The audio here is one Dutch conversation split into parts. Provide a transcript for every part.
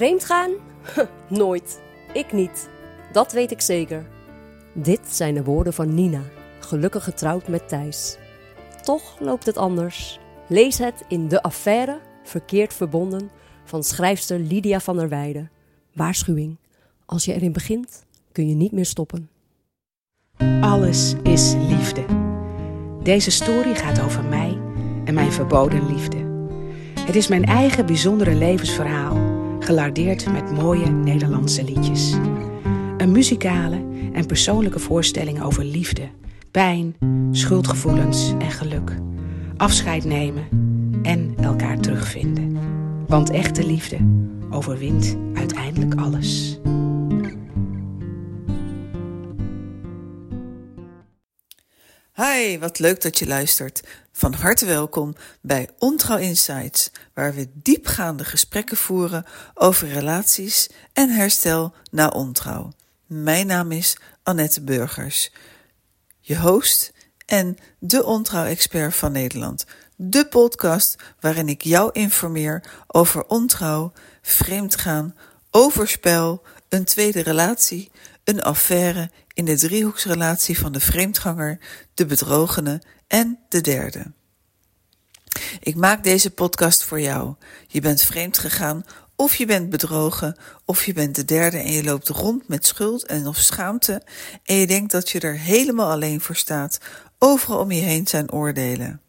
Vreemd gaan? Nooit. Ik niet. Dat weet ik zeker. Dit zijn de woorden van Nina, gelukkig getrouwd met Thijs. Toch loopt het anders. Lees het in De Affaire, verkeerd verbonden, van schrijfster Lydia van der Weijden. Waarschuwing. Als je erin begint, kun je niet meer stoppen. Alles is liefde. Deze story gaat over mij en mijn verboden liefde. Het is mijn eigen bijzondere levensverhaal, gelardeerd met mooie Nederlandse liedjes. Een muzikale en persoonlijke voorstelling over liefde, pijn, schuldgevoelens en geluk. Afscheid nemen en elkaar terugvinden. Want echte liefde overwint uiteindelijk alles. Hi, wat leuk dat je luistert. Van harte welkom bij Ontrouw Insights, waar we diepgaande gesprekken voeren over relaties en herstel na ontrouw. Mijn naam is Annette Burgers, je host en de ontrouw-expert van Nederland. De podcast waarin ik jou informeer over ontrouw, vreemdgaan, overspel, een tweede relatie, een affaire in de driehoeksrelatie van de vreemdganger, de bedrogene en de derde. Ik maak deze podcast voor jou. Je bent vreemd gegaan, of je bent bedrogen, of je bent de derde en je loopt rond met schuld en of schaamte en je denkt dat je er helemaal alleen voor staat. Overal om je heen zijn oordelen.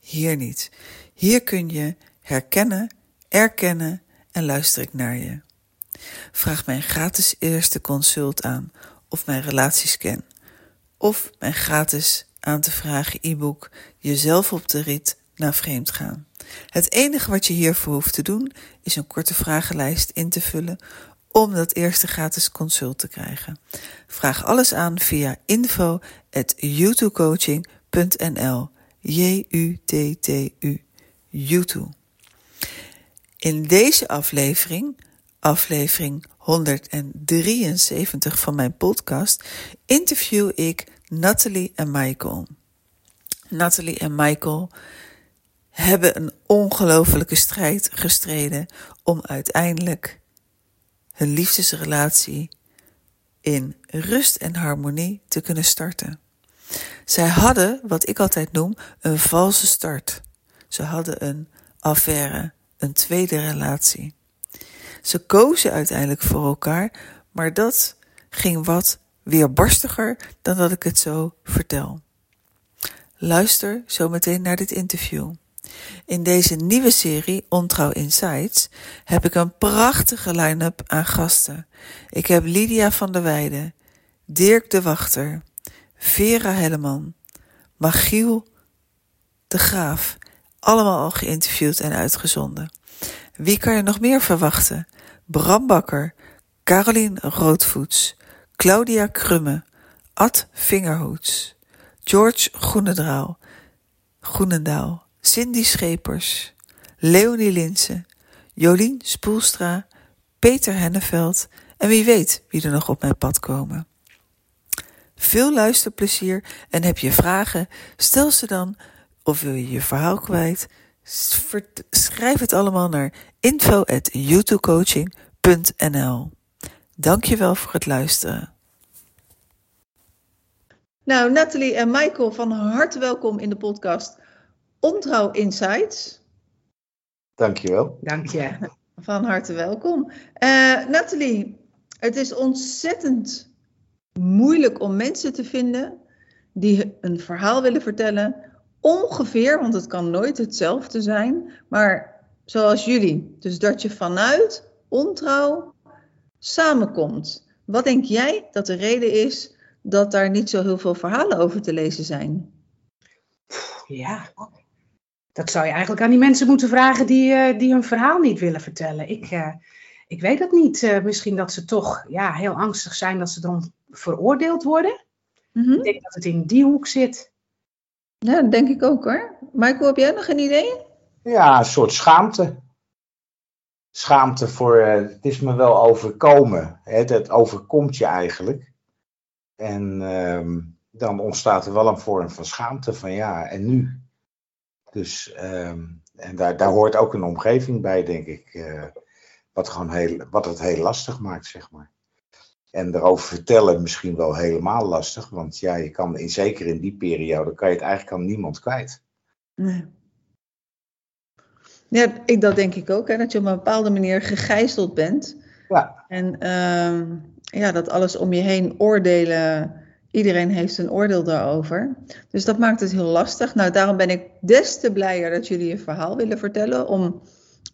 Hier niet. Hier kun je herkennen, erkennen en luister ik naar je. Vraag mijn gratis eerste consult aan of mijn relatiescan of mijn gratis aan te vragen e-book Jezelf op de rit naar vreemd gaan. Het enige wat je hiervoor hoeft te doen is een korte vragenlijst in te vullen om dat eerste gratis consult te krijgen. Vraag alles aan via info@youtubecoaching.nl. J U T T U YouTube. In deze aflevering, aflevering 173 van mijn podcast, interview ik Natalie en Michael. Natalie en Michael hebben een ongelofelijke strijd gestreden om uiteindelijk hun liefdesrelatie in rust en harmonie te kunnen starten. Zij hadden, wat ik altijd noem, een valse start. Ze hadden een affaire, een tweede relatie. Ze kozen uiteindelijk voor elkaar, maar dat ging wat weerbarstiger dan dat ik het zo vertel. Luister zometeen naar dit interview. In deze nieuwe serie Ontrouw Insights heb ik een prachtige line-up aan gasten. Ik heb Lydia van der Weijden, Dirk de Wachter, Vera Helleman, Magiel de Graaf, allemaal al geïnterviewd en uitgezonden. Wie kan je nog meer verwachten? Bram Bakker, Carolien Roodvoets, Claudia Krumme, Ad Vingerhoets, George Groenendaal, Groenendaal, Cindy Schepers, Leonie Linsen, Jolien Spoelstra, Peter Henneveld en wie weet wie er nog op mijn pad komen. Veel luisterplezier en heb je vragen, stel ze dan of wil je je verhaal kwijt, schrijf het allemaal naar info@youtubecoaching.nl. Dankjewel voor het luisteren. Nou, Nathalie en Michael, van harte welkom in de podcast Ontrouw Insights. Dankjewel. Dank je. Van harte welkom. Uh, Nathalie, het is ontzettend moeilijk om mensen te vinden die een verhaal willen vertellen. Ongeveer, want het kan nooit hetzelfde zijn, maar zoals jullie. Dus dat je vanuit ontrouw samenkomt. Wat denk jij dat de reden is dat daar niet zo heel veel verhalen over te lezen zijn? Ja, dat zou je eigenlijk aan die mensen moeten vragen die, uh, die hun verhaal niet willen vertellen. Ik, uh, ik weet het niet. Uh, misschien dat ze toch ja, heel angstig zijn dat ze dan veroordeeld worden. Mm -hmm. Ik denk dat het in die hoek zit. Ja, dat denk ik ook hoor. Michael, heb jij nog een idee? Ja, een soort schaamte. Schaamte voor, het is me wel overkomen. Het, het overkomt je eigenlijk. En ehm, dan ontstaat er wel een vorm van schaamte van ja, en nu? Dus, um, en daar, daar hoort ook een omgeving bij, denk ik. Uh, Wat, gewoon heel, wat het heel lastig maakt, zeg maar. En erover vertellen misschien wel helemaal lastig. Want ja, je kan, in, zeker in die periode, kan je het eigenlijk aan niemand kwijt. Nee. Ja, ik, dat denk ik ook. Hè, dat je op een bepaalde manier gegijzeld bent. Ja. En ehm, ja, dat alles om je heen oordelen. Iedereen heeft een oordeel daarover. Dus dat maakt het heel lastig. Nou, daarom ben ik des te blijer dat jullie je verhaal willen vertellen. Om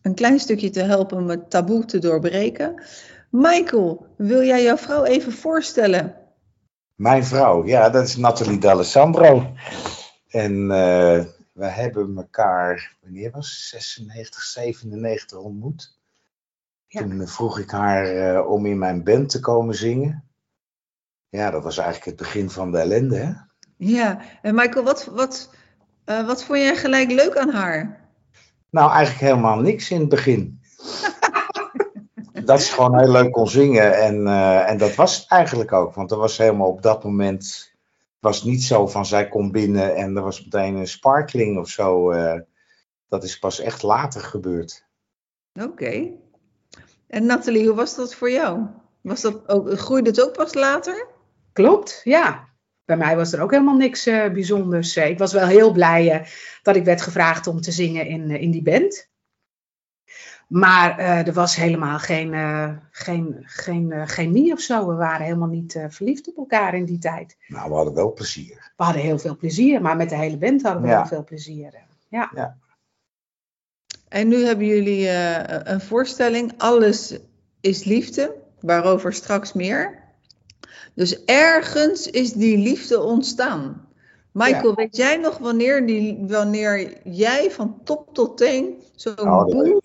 een klein stukje te helpen om het taboe te doorbreken. Michael, wil jij jouw vrouw even voorstellen? Mijn vrouw, ja, dat is Nathalie D'Alessandro. En uh, we hebben elkaar, wanneer was het? 96, 97 ontmoet. Ja. Toen vroeg ik haar uh, om in mijn band te komen zingen. Ja, dat was eigenlijk het begin van de ellende, hè? Ja, en Michael, wat, wat, uh, wat vond jij gelijk leuk aan haar? Nou, eigenlijk helemaal niks in het begin. dat ze gewoon heel leuk kon zingen. En, uh, en dat was het eigenlijk ook. Want er was helemaal op dat moment. Was niet zo van zij komt binnen en er was meteen een sparkling of zo. Uh, dat is pas echt later gebeurd. Oké. Okay. En Nathalie, hoe was dat voor jou? Was dat ook, groeide het ook pas later? Klopt, ja. Bij mij was er ook helemaal niks uh, bijzonders. Ik was wel heel blij dat ik werd gevraagd om te zingen in, in die band. Maar uh, er was helemaal geen, uh, geen, geen uh, chemie of zo. We waren helemaal niet verliefd op elkaar in die tijd. Nou, we hadden wel plezier. We hadden heel veel plezier, maar met de hele band hadden we ja. heel veel plezier. Ja. ja. En nu hebben jullie een voorstelling, Alles is Liefde, waarover straks meer. Dus ergens is die liefde ontstaan. Michael, ja. weet jij nog wanneer, die, wanneer jij van top tot teen zo'n oh, boel.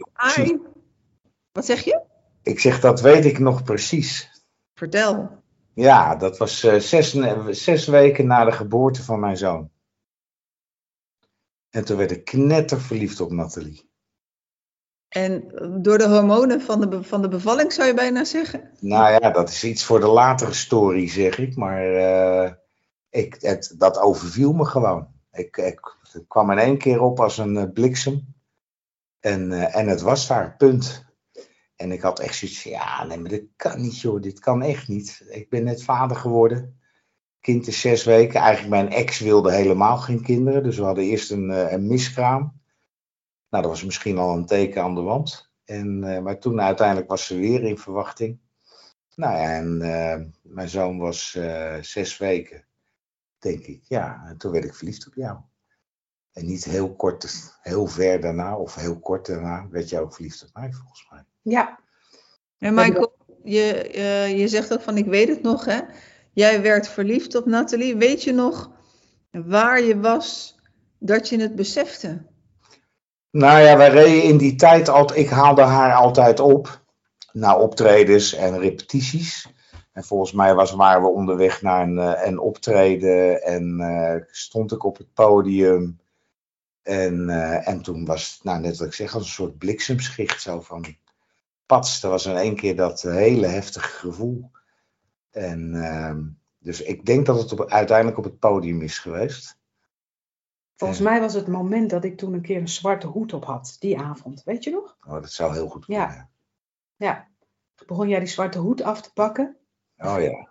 Wat zeg je? Ik zeg, dat weet ik nog precies. Vertel. Ja, dat was uh, zes, zes weken na de geboorte van mijn zoon. En toen werd ik knetter verliefd op Nathalie. En door de hormonen van de, van de bevalling zou je bijna zeggen? Nou ja, dat is iets voor de latere story, zeg ik. Maar uh, ik, dat overviel me gewoon. Ik, ik, het kwam in één keer op als een uh, bliksem. En, uh, en het was daar, punt. En ik had echt zoiets van, ja, nee, maar dit kan niet, joh. Dit kan echt niet. Ik ben net vader geworden. Kind is zes weken. Eigenlijk mijn ex wilde helemaal geen kinderen. Dus we hadden eerst een, uh, een miskraam. Nou, dat was misschien al een teken aan de wand. En, maar toen uiteindelijk was ze weer in verwachting. Nou ja, en mijn zoon was zes weken denk ik. Ja, en toen werd ik verliefd op jou. En niet heel kort, heel ver daarna, of heel kort daarna, werd jij ook verliefd op mij, volgens mij. Ja. En Michael, je, uh, je zegt ook van, ik weet het nog, hè. Jij werd verliefd op Nathalie. Weet je nog waar je was dat je het besefte? Nou ja, wij reden in die tijd altijd, ik haalde haar altijd op. Naar optredens en repetities. En volgens mij was, waren we onderweg naar een, een optreden en uh, stond ik op het podium. En, uh, en toen was het, nou, net wat ik zeg, als een soort bliksemschicht zo van pats. Er was in één keer dat hele heftige gevoel. En uh, dus ik denk dat het op, uiteindelijk op het podium is geweest. Volgens mij was het moment dat ik toen een keer een zwarte hoed op had, die avond. Weet je nog? Oh, dat zou heel goed ja. kunnen. Ja. Toen begon jij die zwarte hoed af te pakken. Oh ja.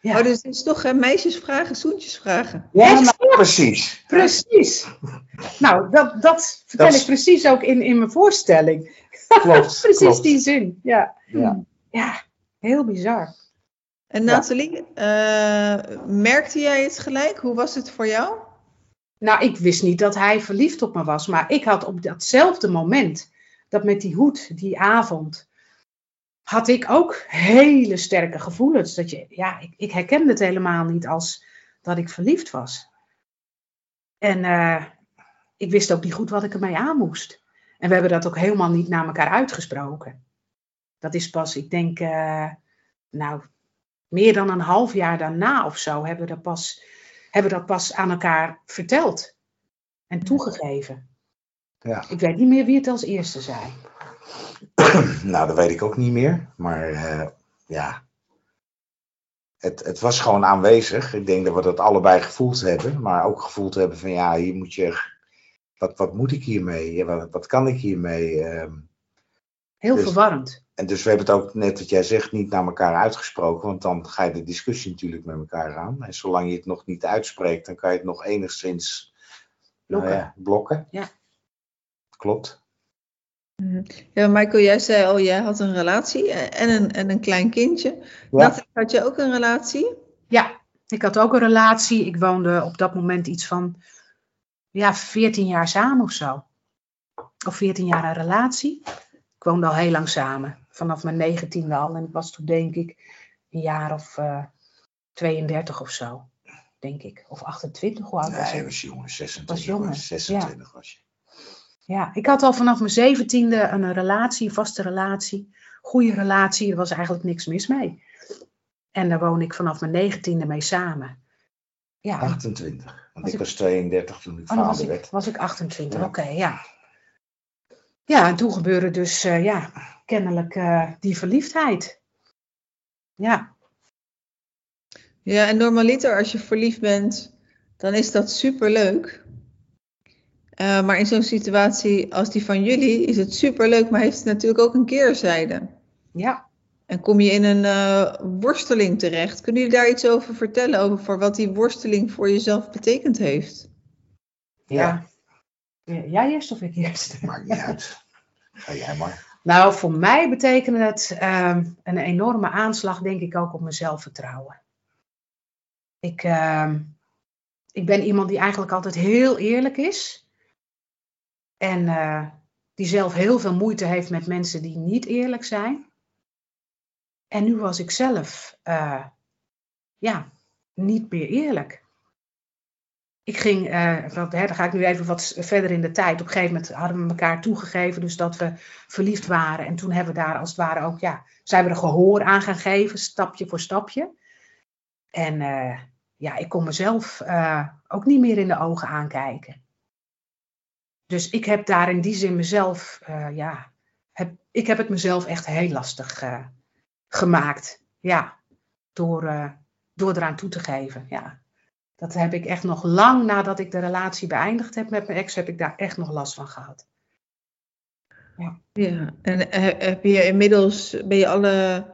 ja. Oh, dus het is toch uh, meisjes vragen, zoentjes vragen. Ja, nou, precies. Precies. nou, dat, dat vertel dat ik precies ook in, in mijn voorstelling. Klopt. precies klopt. die zin. Ja. Ja. ja, heel bizar. En Nathalie, ja. uh, merkte jij het gelijk? Hoe was het voor jou? Nou, ik wist niet dat hij verliefd op me was, maar ik had op datzelfde moment, dat met die hoed, die avond, had ik ook hele sterke gevoelens. Dat je, ja, ik, ik herkende het helemaal niet als dat ik verliefd was. En uh, ik wist ook niet goed wat ik ermee aan moest. En we hebben dat ook helemaal niet naar elkaar uitgesproken. Dat is pas, ik denk, uh, nou, meer dan een half jaar daarna of zo hebben we dat pas, hebben dat pas aan elkaar verteld en toegegeven. Ja. Ik weet niet meer wie het als eerste zei. nou, dat weet ik ook niet meer. Maar uh, ja, het, het was gewoon aanwezig. Ik denk dat we dat allebei gevoeld hebben. Maar ook gevoeld hebben van ja, hier moet je. Wat, wat moet ik hiermee? Wat, wat kan ik hiermee? Uh, Heel Dus- verwarrend. En dus we hebben het ook net wat jij zegt niet naar elkaar uitgesproken, want dan ga je de discussie natuurlijk met elkaar aan. En zolang je het nog niet uitspreekt, dan kan je het nog enigszins nou Blokken. ja, blokken. Ja. Klopt. Ja, Michael, jij zei al, jij had een relatie en een, en een klein kindje. Nathalie, had je ook een relatie? Ja, ik had ook een relatie. Ik woonde op dat moment iets van ja, 14 jaar samen of zo. Of 14 jaar een relatie. Ik woonde al heel lang samen. Vanaf mijn negentiende al. En ik was toen denk ik een jaar of eh 32 of zo. Denk ik. Of 28, hoe oud was Nee, je ik? was jonger, 26 Was jonger, was, 26 was je. Ja, ik had al vanaf mijn zeventiende een relatie, een vaste relatie. Goede relatie, er was eigenlijk niks mis mee. En daar woon ik vanaf mijn negentiende mee samen. Ja, 28. Want Was ik was 32 toen ik Oh, dan was vader ik, werd. was ik 28, Ja. oké, ja. Ja, en toen gebeurde dus, eh, ja, kennelijk eh, die verliefdheid. Ja, Ja, en normaliter als je verliefd bent, dan is dat superleuk. Eh maar in zo'n situatie als die van jullie is het superleuk, maar heeft het natuurlijk ook een keerzijde. ja. En kom je in een eh, worsteling terecht. Kunnen jullie daar iets over vertellen, over voor wat die worsteling voor jezelf betekend heeft? ja. Ja, Jij eerst of ik eerst? Maakt niet uit. Ga jij maar. Nou, voor mij betekende het ehm, een enorme aanslag, denk ik, ook op mijn zelfvertrouwen. Ik, ehm, ik ben iemand die eigenlijk altijd heel eerlijk is. En eh, die zelf heel veel moeite heeft met mensen die niet eerlijk zijn. En nu was ik zelf, eh, ja, niet meer eerlijk. Ik ging, eh, wat, hè, ga ik nu even wat verder in de tijd. Op een gegeven moment hadden we elkaar toegegeven, dus dat we verliefd waren. En toen hebben we daar als het ware ook, ja, zijn we er gehoor aan gaan geven, stapje voor stapje. En ja, ik kon mezelf ook niet meer in de ogen aankijken. Dus ik heb daar in die zin mezelf, eh, ja, heb, ik heb het mezelf echt heel lastig eh, gemaakt. Ja, door, eh, door eraan toe te geven. Ja, dat heb ik echt nog lang nadat ik de relatie beëindigd heb met mijn ex, heb ik daar echt nog last van gehad. Ja, en eh, heb je inmiddels, ben je alle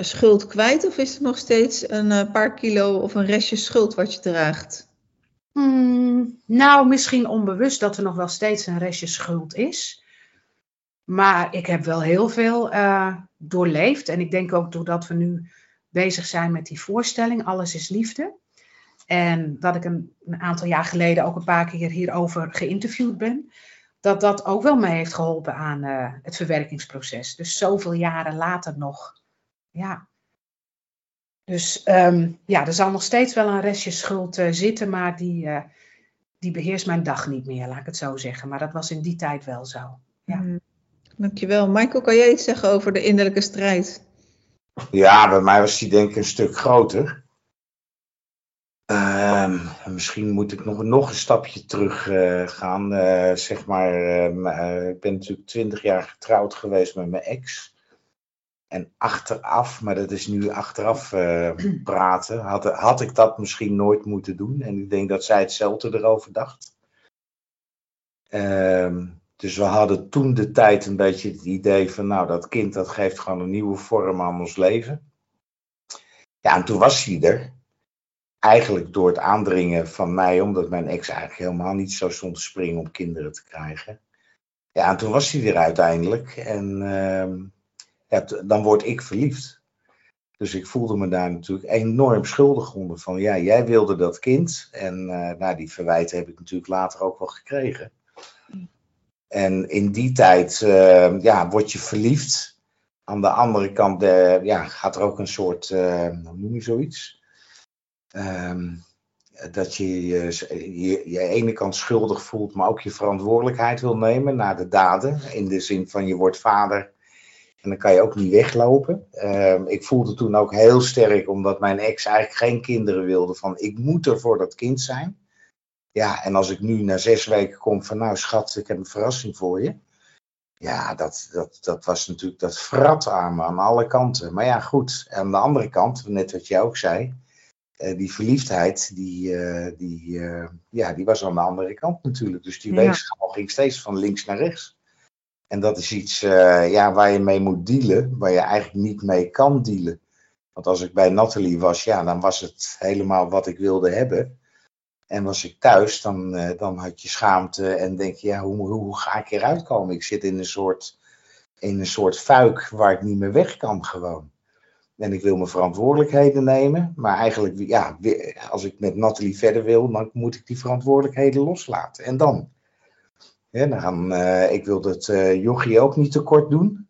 schuld kwijt of is er nog steeds een paar kilo of een restje schuld wat je draagt? Hmm, nou, misschien onbewust dat er nog wel steeds een restje schuld is. Maar ik heb wel heel veel eh, doorleefd. En ik denk ook doordat we nu bezig zijn met die voorstelling, Alles is Liefde. En dat ik een, een aantal jaar geleden ook een paar keer hierover geïnterviewd ben. Dat dat ook wel mee heeft geholpen aan eh, het verwerkingsproces. Dus zoveel jaren later nog. Ja. Dus ehm, ja, er zal nog steeds wel een restje schuld eh, zitten, maar die, eh, die beheerst mijn dag niet meer, laat ik het zo zeggen. Maar dat was in die tijd wel zo. Ja. Mm, Dankjewel. Michael, kan jij iets zeggen over de innerlijke strijd? Ja, bij mij was die denk ik een stuk groter. Ehm, misschien moet ik nog, nog een stapje terug eh, gaan. eh, zeg maar, ik ben natuurlijk twintig jaar getrouwd geweest met mijn ex. En achteraf, maar dat is nu achteraf eh, praten, had, had ik dat misschien nooit moeten doen. En ik denk dat zij hetzelfde erover dacht. Ehm, dus we hadden toen de tijd een beetje het idee van, nou, dat kind dat geeft gewoon een nieuwe vorm aan ons leven. Ja, en toen was hij er. Eigenlijk door het aandringen van mij, omdat mijn ex eigenlijk helemaal niet zo stond te springen om kinderen te krijgen. Ja, en toen was hij er uiteindelijk. En ehm, ja, dan word ik verliefd. Dus ik voelde me daar natuurlijk enorm schuldig onder. Van ja, jij wilde dat kind. En eh, nou, die verwijten heb ik natuurlijk later ook wel gekregen. En in die tijd eh, ja, word je verliefd. Aan de andere kant eh, ja, gaat er ook een soort, hoe noem je zoiets? Ehm, dat je je, je je ene kant schuldig voelt, maar ook je verantwoordelijkheid wil nemen naar de daden. In de zin van je wordt vader en dan kan je ook niet weglopen. Ehm, ik voelde toen ook heel sterk, omdat mijn ex eigenlijk geen kinderen wilde, van ik moet er voor dat kind zijn. Ja, en als ik nu na zes weken kom van nou schat, ik heb een verrassing voor je. Ja, dat, dat, dat was natuurlijk, dat vrat aan me aan alle kanten. Maar ja, goed, aan de andere kant, net wat jij ook zei, eh, die verliefdheid, die, eh, die, eh, ja, die was aan de andere kant natuurlijk. Dus die Ja. weegschaal ging steeds van links naar rechts. En dat is iets eh, ja, waar je mee moet dealen, waar je eigenlijk niet mee kan dealen. Want als ik bij Nathalie was, ja, dan was het helemaal wat ik wilde hebben. En was ik thuis, dan, eh, dan had je schaamte en denk je, ja, hoe, hoe ga ik eruit komen? Ik zit in een soort, in een soort fuik waar ik niet meer weg kan gewoon. En ik wil mijn verantwoordelijkheden nemen. Maar eigenlijk, ja, als ik met Nathalie verder wil, dan moet ik die verantwoordelijkheden loslaten. En dan? Ja, dan uh, ik wil dat uh, Jochie ook niet tekort doen.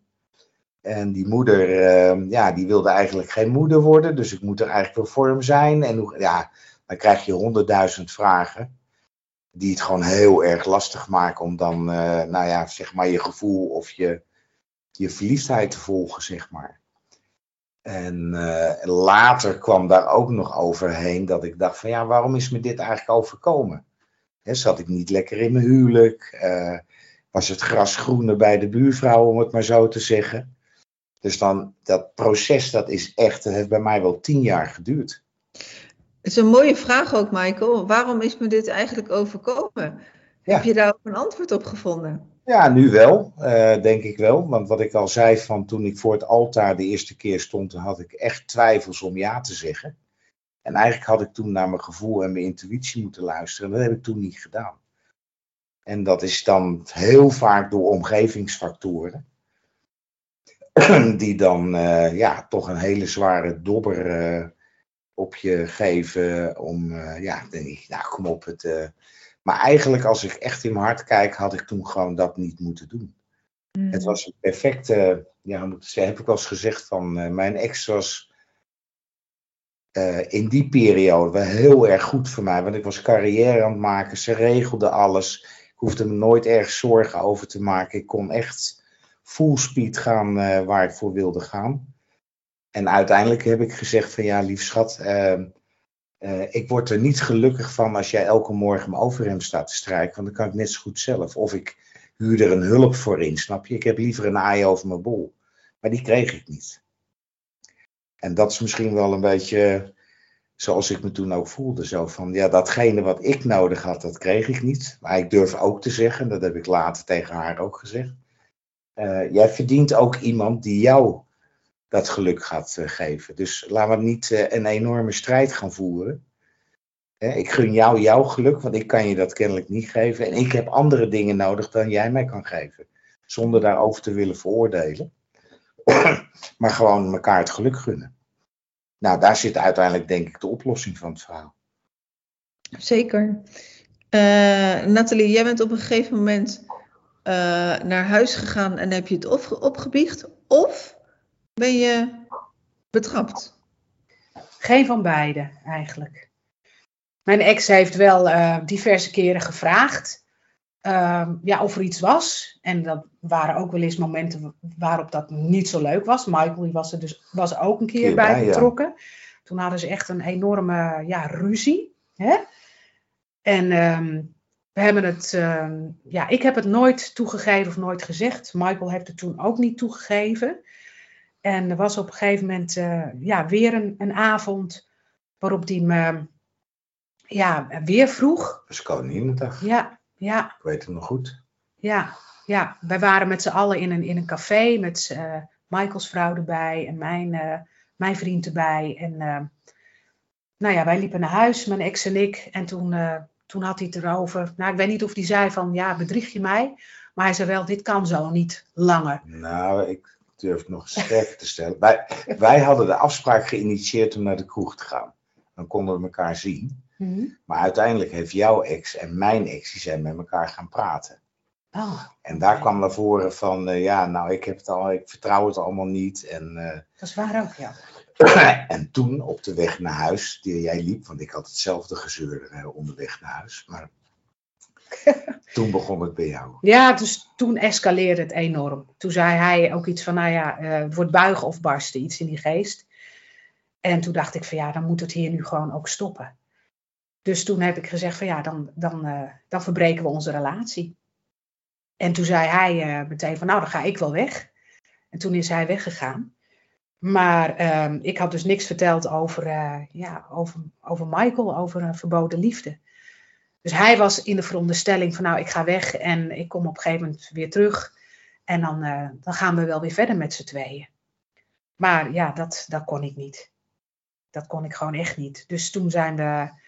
En die moeder, uh, ja, die wilde eigenlijk geen moeder worden. Dus ik moet er eigenlijk wel voor hem zijn. En ja, dan krijg je honderdduizend vragen. Die het gewoon heel erg lastig maken om dan, nou ja, zeg maar je gevoel of je, je verliefdheid te volgen, zeg maar. En later kwam daar ook nog overheen dat ik dacht van ja, waarom is me dit eigenlijk overkomen? Zat ik niet lekker in mijn huwelijk? Uh, was het gras groener bij de buurvrouw, om het maar zo te zeggen? Dus dan, dat proces, dat is echt, dat heeft bij mij wel tien jaar geduurd. Het is een mooie vraag ook, Michael. Waarom is me dit eigenlijk overkomen? Heb je daar ook een antwoord op gevonden? Ja, nu wel, uh, denk ik wel. Want wat ik al zei, van toen ik voor het altaar de eerste keer stond, had ik echt twijfels om ja te zeggen. En eigenlijk had ik toen naar mijn gevoel en mijn intuïtie moeten luisteren. Dat heb ik toen niet gedaan. En dat is dan heel vaak door omgevingsfactoren. Die dan uh, ja, toch een hele zware dobber uh, op je geven. Om, uh, ja, denk ik, nou kom op. Het, maar eigenlijk als ik echt in mijn hart kijk, had ik toen gewoon dat niet moeten doen. Mm. Het was een perfecte, ja, moet ik zeggen, heb ik wel eens gezegd van, mijn ex was uh, in die periode wel heel erg goed voor mij. Want ik was carrière aan het maken. Ze regelde alles. Ik hoefde me nooit erg zorgen over te maken. Ik kon echt full speed gaan uh, waar ik voor wilde gaan. En uiteindelijk heb ik gezegd van ja, lief schat. Uh, ik word er niet gelukkig van als jij elke morgen mijn overhemd staat te strijken. Want dan kan ik net zo goed zelf. Of ik huur er een hulp voor in, snap je? Ik heb liever een aai over mijn bol. Maar die kreeg ik niet. En dat is misschien wel een beetje zoals ik me toen ook voelde. Zo van, ja, datgene wat ik nodig had, dat kreeg ik niet. Maar ik durf ook te zeggen, dat heb ik later tegen haar ook gezegd. Uh, jij verdient ook iemand die jou dat geluk gaat uh, geven. Dus laten we niet een enorme strijd gaan voeren. ik gun jou jouw geluk, want ik kan je dat kennelijk niet geven. En ik heb andere dingen nodig dan jij mij kan geven. Zonder daarover te willen veroordelen. maar gewoon elkaar het geluk gunnen. Nou, daar zit uiteindelijk denk ik de oplossing van het verhaal. Zeker. Uh, Nathalie, jij bent op een gegeven moment uh, naar huis gegaan en heb je het op, opgebiecht? Of ben je betrapt? Geen van beide eigenlijk. Mijn ex heeft wel uh, diverse keren gevraagd uh, ja, of er iets was. En dat waren ook wel eens momenten waarop dat niet zo leuk was. Michael die was er dus was er ook een keer, bij betrokken. Toen hadden ze echt een enorme ja, ruzie. Hè? En um, we hebben het, uh, ja, ik heb het nooit toegegeven of nooit gezegd. Michael heeft het toen ook niet toegegeven. En er was op een gegeven moment uh, ja, weer een, een avond waarop hij me ja, weer vroeg. Koninginnedag. Ja, ja. Ik weet het nog goed. Ja, ja. wij waren met z'n allen in een, in een café met uh, Michaels vrouw erbij en mijn, uh, mijn vriend erbij. En uh, nou ja, wij liepen naar huis, mijn ex en ik. En toen, toen had hij het erover. Nou, ik weet niet of hij zei van, ja, bedrieg je mij? Maar hij zei wel, dit kan zo niet langer. Nou, ik durf het nog sterker te stellen. Wij, wij hadden de afspraak geïnitieerd om naar de kroeg te gaan. Dan konden we elkaar zien. Mhm. Maar uiteindelijk heeft jouw ex en mijn ex, die zijn met elkaar gaan praten. Oh, en daar kwam naar voren van, uh, ja, nou, ik, heb het al, ik vertrouw het allemaal niet. En, uh, dat is waar ook, ja. en toen op de weg naar huis, die jij liep, want ik had hetzelfde gezeur uh, onderweg naar huis. Maar toen begon het bij jou. Ja, dus toen escaleerde het enorm. Toen zei hij ook iets van, nou ja, wordt buigen of barsten, iets in die geest. En toen dacht ik van, ja, dan moet het hier nu gewoon ook stoppen. Dus toen heb ik gezegd van ja, dan, dan, uh, dan verbreken we onze relatie. En toen zei hij uh, meteen van nou, dan ga ik wel weg. En toen is hij weggegaan. Maar uh, ik had dus niks verteld over, uh, ja, over, over Michael, over een verboden liefde. Dus hij was in de veronderstelling van nou, ik ga weg en ik kom op een gegeven moment weer terug. En dan, eh, dan gaan we wel weer verder met z'n tweeën. Maar ja, dat, dat kon ik niet. Dat kon ik gewoon echt niet. Dus toen zijn we.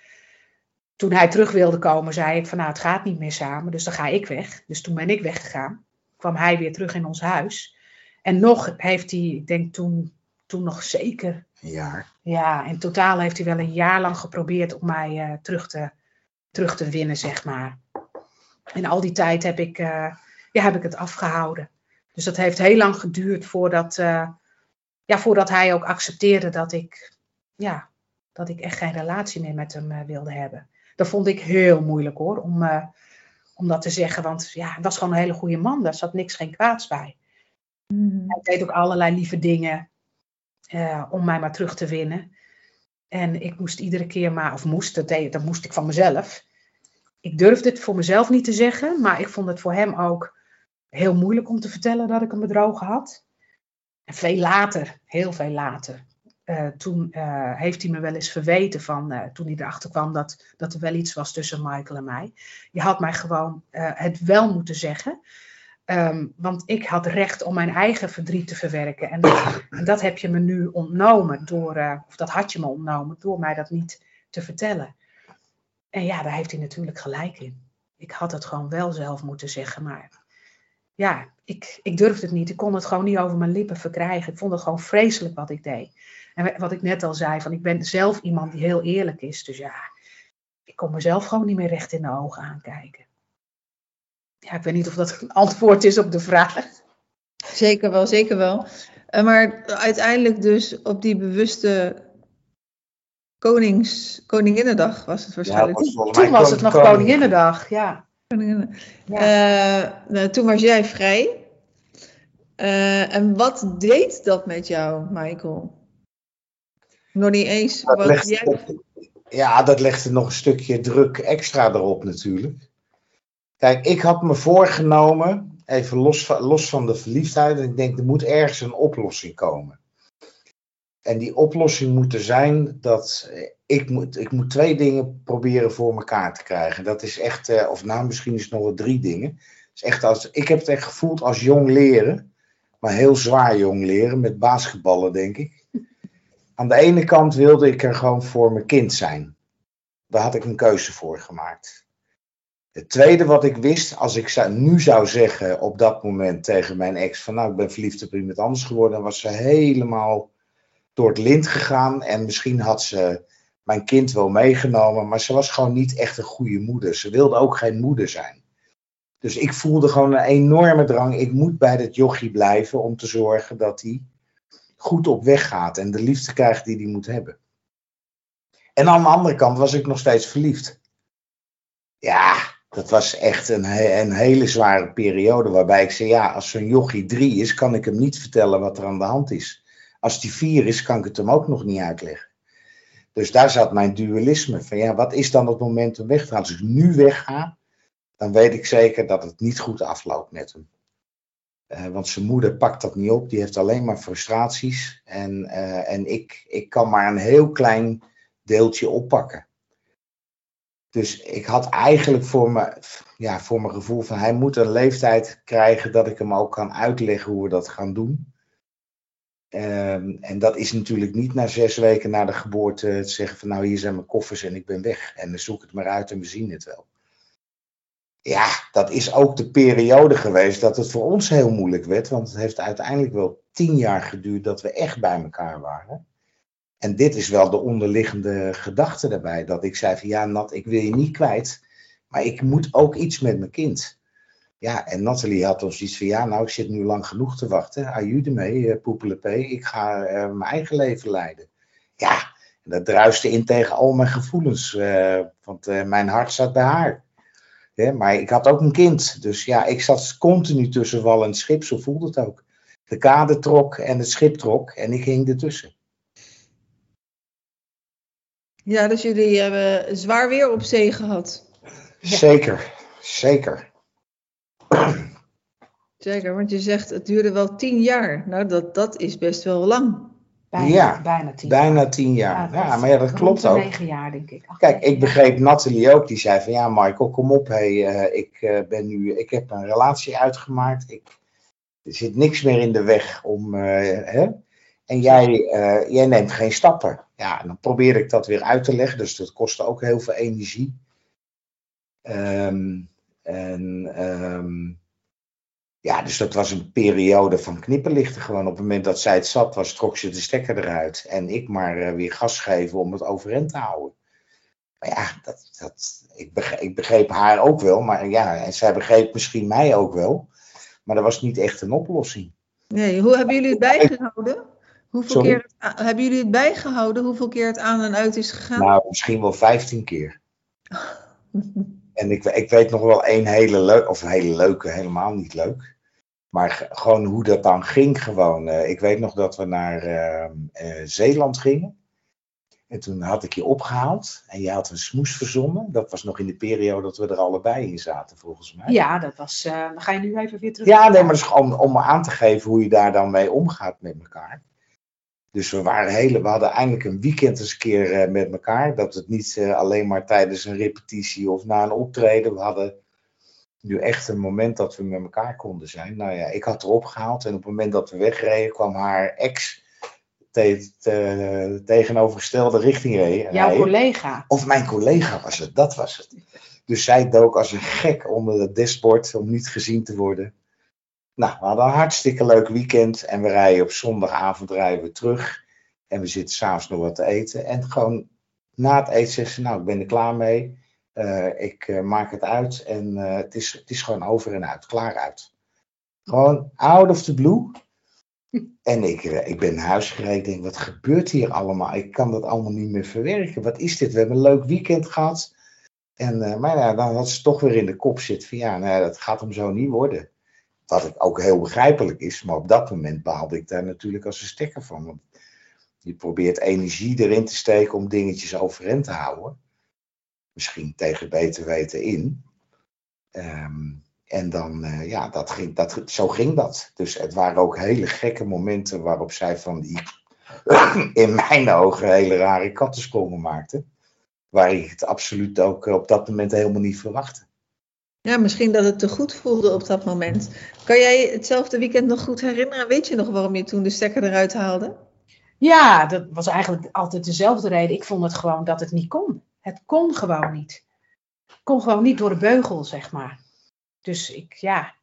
Toen hij terug wilde komen, zei ik van nou, het gaat niet meer samen, dus dan ga ik weg. Dus toen ben ik weggegaan. Kwam hij weer terug in ons huis. En nog heeft hij, ik denk toen, toen nog zeker. Een jaar. Ja, in totaal heeft hij wel een jaar lang geprobeerd om mij eh, terug, te, terug te winnen, zeg maar. En al die tijd heb ik, eh, ja, heb ik het afgehouden. Dus dat heeft heel lang geduurd voordat, eh, ja, voordat hij ook accepteerde dat ik, ja, dat ik echt geen relatie meer met hem wilde hebben. Dat vond ik heel moeilijk hoor, om, om dat te zeggen. Want ja, hij was gewoon een hele goede man, daar zat niks, geen kwaads bij. Hij deed ook allerlei lieve dingen uh, om mij maar terug te winnen. En ik moest iedere keer maar, of moest, dat, deed, dat moest ik van mezelf. Ik durfde het voor mezelf niet te zeggen, maar ik vond het voor hem ook heel moeilijk om te vertellen dat ik een bedrogen had. En veel later, heel veel later, uh, toen uh, heeft hij me wel eens verweten van, uh, toen hij erachter kwam dat, dat er wel iets was tussen Michael en mij. Je had mij gewoon het wel moeten zeggen. Um, want ik had recht om mijn eigen verdriet te verwerken. En dat, en dat heb je me nu ontnomen door, of dat had je me ontnomen door mij dat niet te vertellen. En ja, daar heeft hij natuurlijk gelijk in. Ik had het gewoon wel zelf moeten zeggen, maar ja, ik, ik durfde het niet. Ik kon het gewoon niet over mijn lippen verkrijgen. Ik vond het gewoon vreselijk wat ik deed. En wat ik net al zei, van ik ben zelf iemand die heel eerlijk is. Dus ja, ik kon mezelf gewoon niet meer recht in de ogen aankijken. Ja, ik weet niet of dat een antwoord is op de vraag. Zeker wel, zeker wel. Uh, maar uiteindelijk dus op die bewuste konings, Koninginnedag was het waarschijnlijk. Ja, was toen was het nog koning. Koninginnedag, ja. Uh, nou, toen was jij vrij. Uh, en wat deed dat met jou, Michael? Nog niet eens. Dat legt, jij... Ja, dat legde nog een stukje druk extra erop natuurlijk. Kijk, ik had me voorgenomen, even los van, los van de verliefdheid, ik denk er moet ergens een oplossing komen. En die oplossing moet er zijn dat ik moet, ik moet twee dingen proberen voor elkaar te krijgen. Dat is echt, eh, of nou misschien is het nog wel drie dingen. Is echt als, ik heb het echt gevoeld als jong leren, maar heel zwaar jong leren, met basketballen denk ik. Aan de ene kant wilde ik er gewoon voor mijn kind zijn. Daar had ik een keuze voor gemaakt. Het tweede wat ik wist, als ik nu zou zeggen op dat moment tegen mijn ex van nou ik ben verliefd op iemand anders geworden, dan was ze helemaal door het lint gegaan en misschien had ze mijn kind wel meegenomen, maar ze was gewoon niet echt een goede moeder. Ze wilde ook geen moeder zijn. Dus ik voelde gewoon een enorme drang, ik moet bij dat jochie blijven om te zorgen dat hij goed op weg gaat en de liefde krijgt die hij moet hebben. En aan de andere kant was ik nog steeds verliefd. Ja, dat was echt een, een, hele zware periode waarbij ik zei, ja, als zo'n jochie drie is, kan ik hem niet vertellen wat er aan de hand is. Als die vier is, kan ik het hem ook nog niet uitleggen. Dus daar zat mijn dualisme van, ja, wat is dan het moment om weg te gaan? Als ik nu wegga, dan weet ik zeker dat het niet goed afloopt met hem. Uh, want zijn moeder pakt dat niet op, die heeft alleen maar frustraties. En, uh, en ik, ik kan maar een heel klein deeltje oppakken. Dus ik had eigenlijk voor, me, ja, voor mijn gevoel van hij moet een leeftijd krijgen dat ik hem ook kan uitleggen hoe we dat gaan doen. Um, en dat is natuurlijk niet na zes weken na de geboorte te zeggen van nou hier zijn mijn koffers en ik ben weg. En dan zoek het maar uit en we zien het wel. Ja, dat is ook de periode geweest dat het voor ons heel moeilijk werd. Want het heeft uiteindelijk wel tien jaar geduurd dat we echt bij elkaar waren. En dit is wel de onderliggende gedachte daarbij. Dat ik zei van ja, Nat, ik wil je niet kwijt. Maar ik moet ook iets met mijn kind. Ja, en Nathalie had ons iets van ja, nou, ik zit nu lang genoeg te wachten. Aju ermee, uh, poepelepé. Ik ga uh, mijn eigen leven leiden. Ja, en dat druiste in tegen al mijn gevoelens. Uh, want mijn hart zat bij haar. Maar ik had ook een kind. Dus ja, ik zat continu tussen wal en schip. Zo voelde het ook. De kade trok en het schip trok. En ik hing ertussen. Ja, dus jullie hebben zwaar weer op zee gehad. Zeker, zeker. Zeker, want je zegt het duurde wel tien jaar. Nou, dat, dat is best wel lang. Bijna, ja, bijna tien bijna tien jaar. Ja, ja maar ja, dat klopt ook. Negen jaar, denk ik. Ach, Kijk, ik begreep Nathalie ook. Die zei van ja, Michael, kom op. Hey, uh, ik, uh, ben nu, ik heb een relatie uitgemaakt. Ik, Er zit niks meer in de weg om. eh, hè? En jij, eh, jij neemt geen stappen. Ja, en dan probeer ik dat weer uit te leggen. Dus dat kostte ook heel veel energie. Ehm, en ehm, ja, dus dat was een periode van knipperlichten. Gewoon op het moment dat zij het zat was, trok ze de stekker eruit. En ik maar eh, weer gas geven om het overeind te houden. Maar ja, dat, dat, ik, begreep, ik begreep haar ook wel. Maar ja, en zij begreep misschien mij ook wel. Maar dat was niet echt een oplossing. Nee, hoe hebben jullie het bijgehouden? Hoeveel Sorry? keer het, hebben jullie het bijgehouden? Hoeveel keer het aan en uit is gegaan? Nou, misschien wel 15 keer. En ik, ik weet nog wel één hele leuke, of een hele leuke, helemaal niet leuk. Maar ge- gewoon hoe dat dan ging gewoon. Eh, ik weet nog dat we naar ehm, eh, Zeeland gingen. En toen had ik je opgehaald en je had een smoes verzonnen. Dat was nog in de periode dat we er allebei in zaten, volgens mij. Ja, dat was. dan ga je nu even weer terug. Ja, nee, maar om me aan te geven hoe je daar dan mee omgaat met elkaar. Dus we, waren hele, we hadden eindelijk een weekend eens een keer eh, met elkaar. Dat het niet eh, alleen maar tijdens een repetitie of na een optreden. We hadden nu echt een moment dat we met elkaar konden zijn. Nou ja, ik had erop gehaald en op het moment dat we wegreden kwam haar ex te, te- tegenovergestelde richting re- Jouw collega. Of mijn collega was het, dat was het. Dus zij dook als een gek onder het dashboard om niet gezien te worden. Nou, we hadden een hartstikke leuk weekend en we rijden op zondagavond rijden we terug. En we zitten s'avonds nog wat te eten. En gewoon na het eten zegt ze, nou, ik ben er klaar mee. Eh, ik eh, maak het uit en eh, het, is, het is gewoon over en uit, klaar uit. Gewoon out of the blue. En ik, ik ben naar huis gereden. Ik denk, wat gebeurt hier allemaal? Ik kan dat allemaal niet meer verwerken. Wat is dit? We hebben een leuk weekend gehad. En, maar ja, dan had ze toch weer in de kop zitten van ja, nou ja, dat gaat hem zo niet worden. Wat ook heel begrijpelijk is, maar op dat moment baalde ik daar natuurlijk als een stekker van. Want je probeert energie erin te steken om dingetjes overeind te houden. Misschien tegen beter weten in. Ehm, en dan, eh, ja, dat ging, dat, zo ging dat. Dus het waren ook hele gekke momenten waarop zij van die, in mijn ogen, hele rare kattensprongen maakte. Waar ik het absoluut ook op dat moment helemaal niet verwachtte. Ja, misschien dat het te goed voelde op dat moment. Kan jij hetzelfde weekend nog goed herinneren? Weet je nog waarom je toen de stekker eruit haalde? Ja, dat was eigenlijk altijd dezelfde reden. Ik vond het gewoon dat het niet kon. Het kon gewoon niet. Het kon gewoon niet door de beugel, zeg maar. Dus ik, ja.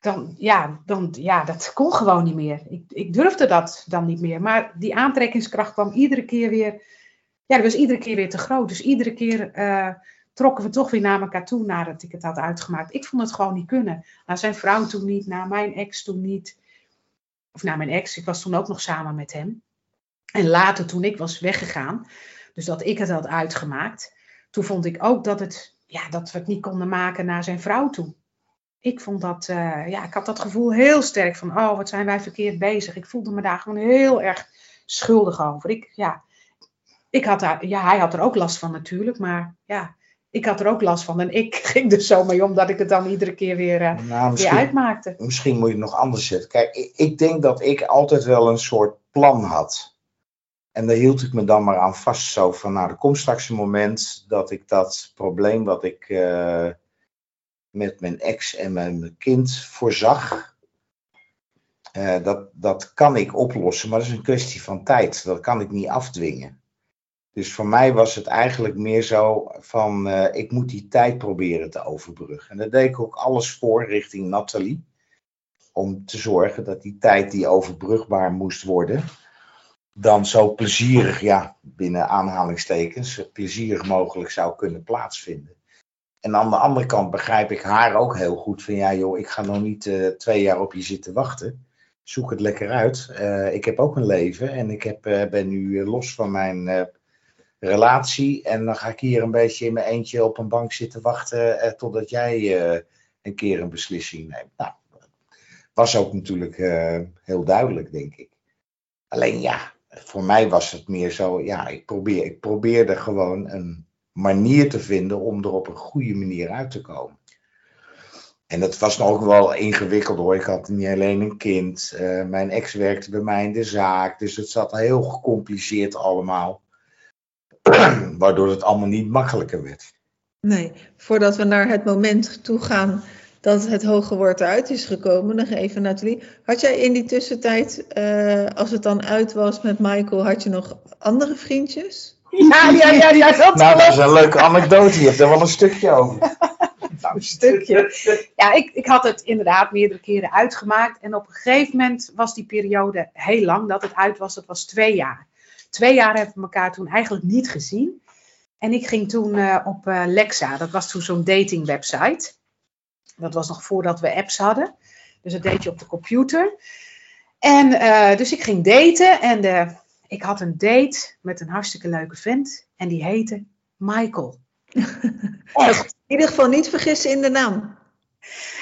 Dan, ja, dan, ja, dat kon gewoon niet meer. Ik, ik durfde dat dan niet meer. Maar die aantrekkingskracht kwam iedere keer weer. Ja, dat was iedere keer weer te groot. Dus iedere keer eh, trokken we toch weer naar elkaar toe nadat ik het had uitgemaakt. Ik vond het gewoon niet kunnen. Naar zijn vrouw toen niet, naar mijn ex toen niet. Of naar mijn ex, ik was toen ook nog samen met hem. En later toen ik was weggegaan, dus dat ik het had uitgemaakt, toen vond ik ook dat, het, ja, dat we het niet konden maken naar zijn vrouw toe. Ik vond dat, eh, ja, ik had dat gevoel heel sterk van, oh, wat zijn wij verkeerd bezig. Ik voelde me daar gewoon heel erg schuldig over. Ik, ja, ik had daar, ja, hij had er ook last van natuurlijk, maar ja, ik had er ook last van. En ik ging er zo mee om dat ik het dan iedere keer weer, eh, Nou, weer uitmaakte. misschien moet je het nog anders zetten. Kijk, ik, ik denk dat ik altijd wel een soort plan had. En daar hield ik me dan maar aan vast. Zo van, nou, er komt straks een moment dat ik dat probleem wat ik eh, met mijn ex en mijn kind voorzag. eh, dat, dat kan ik oplossen, maar dat is een kwestie van tijd. Dat kan ik niet afdwingen. Dus voor mij was het eigenlijk meer zo van, eh, ik moet die tijd proberen te overbruggen. En daar deed ik ook alles voor richting Nathalie. Om te zorgen dat die tijd die overbrugbaar moest worden, dan zo plezierig, ja, binnen aanhalingstekens, plezierig mogelijk zou kunnen plaatsvinden. En aan de andere kant begrijp ik haar ook heel goed van, ja joh, ik ga nog niet eh, twee jaar op je zitten wachten. Zoek het lekker uit. Eh, ik heb ook een leven en ik heb, ben nu los van mijn relatie. En dan ga ik hier een beetje in mijn eentje op een bank zitten wachten eh, totdat jij eh, een keer een beslissing neemt. Nou, was ook natuurlijk eh, heel duidelijk, denk ik. Alleen ja, voor mij was het meer zo, ja, ik, probeer, ik probeerde gewoon een manier te vinden om er op een goede manier uit te komen. En dat was nog wel ingewikkeld hoor. Ik had niet alleen een kind. mijn ex werkte bij mij in de zaak. Dus het zat heel gecompliceerd allemaal. Waardoor het allemaal niet makkelijker werd. Nee, voordat we naar het moment toe gaan dat het hoge woord eruit is gekomen. Nog even, Nathalie. Had jij in die tussentijd, eh, als het dan uit was met Michael, had je nog andere vriendjes? Ja, ja, ja, ja dat Nou, dat is een leuke anekdote. Je hebt er wel een stukje over. Nou, een stukje. Ja, ik, ik had het inderdaad meerdere keren uitgemaakt. En op een gegeven moment was die periode heel lang dat het uit was. Dat was twee jaar. Twee jaar hebben we elkaar toen eigenlijk niet gezien. En ik ging toen eh, op eh, Lexa. Dat was toen zo'n dating website. Dat was nog voordat we apps hadden. Dus dat deed je op de computer. En eh, dus ik ging daten. En ik had een date met een hartstikke leuke vent. En die heette Michael. Echt. In ieder geval niet vergissen in de naam.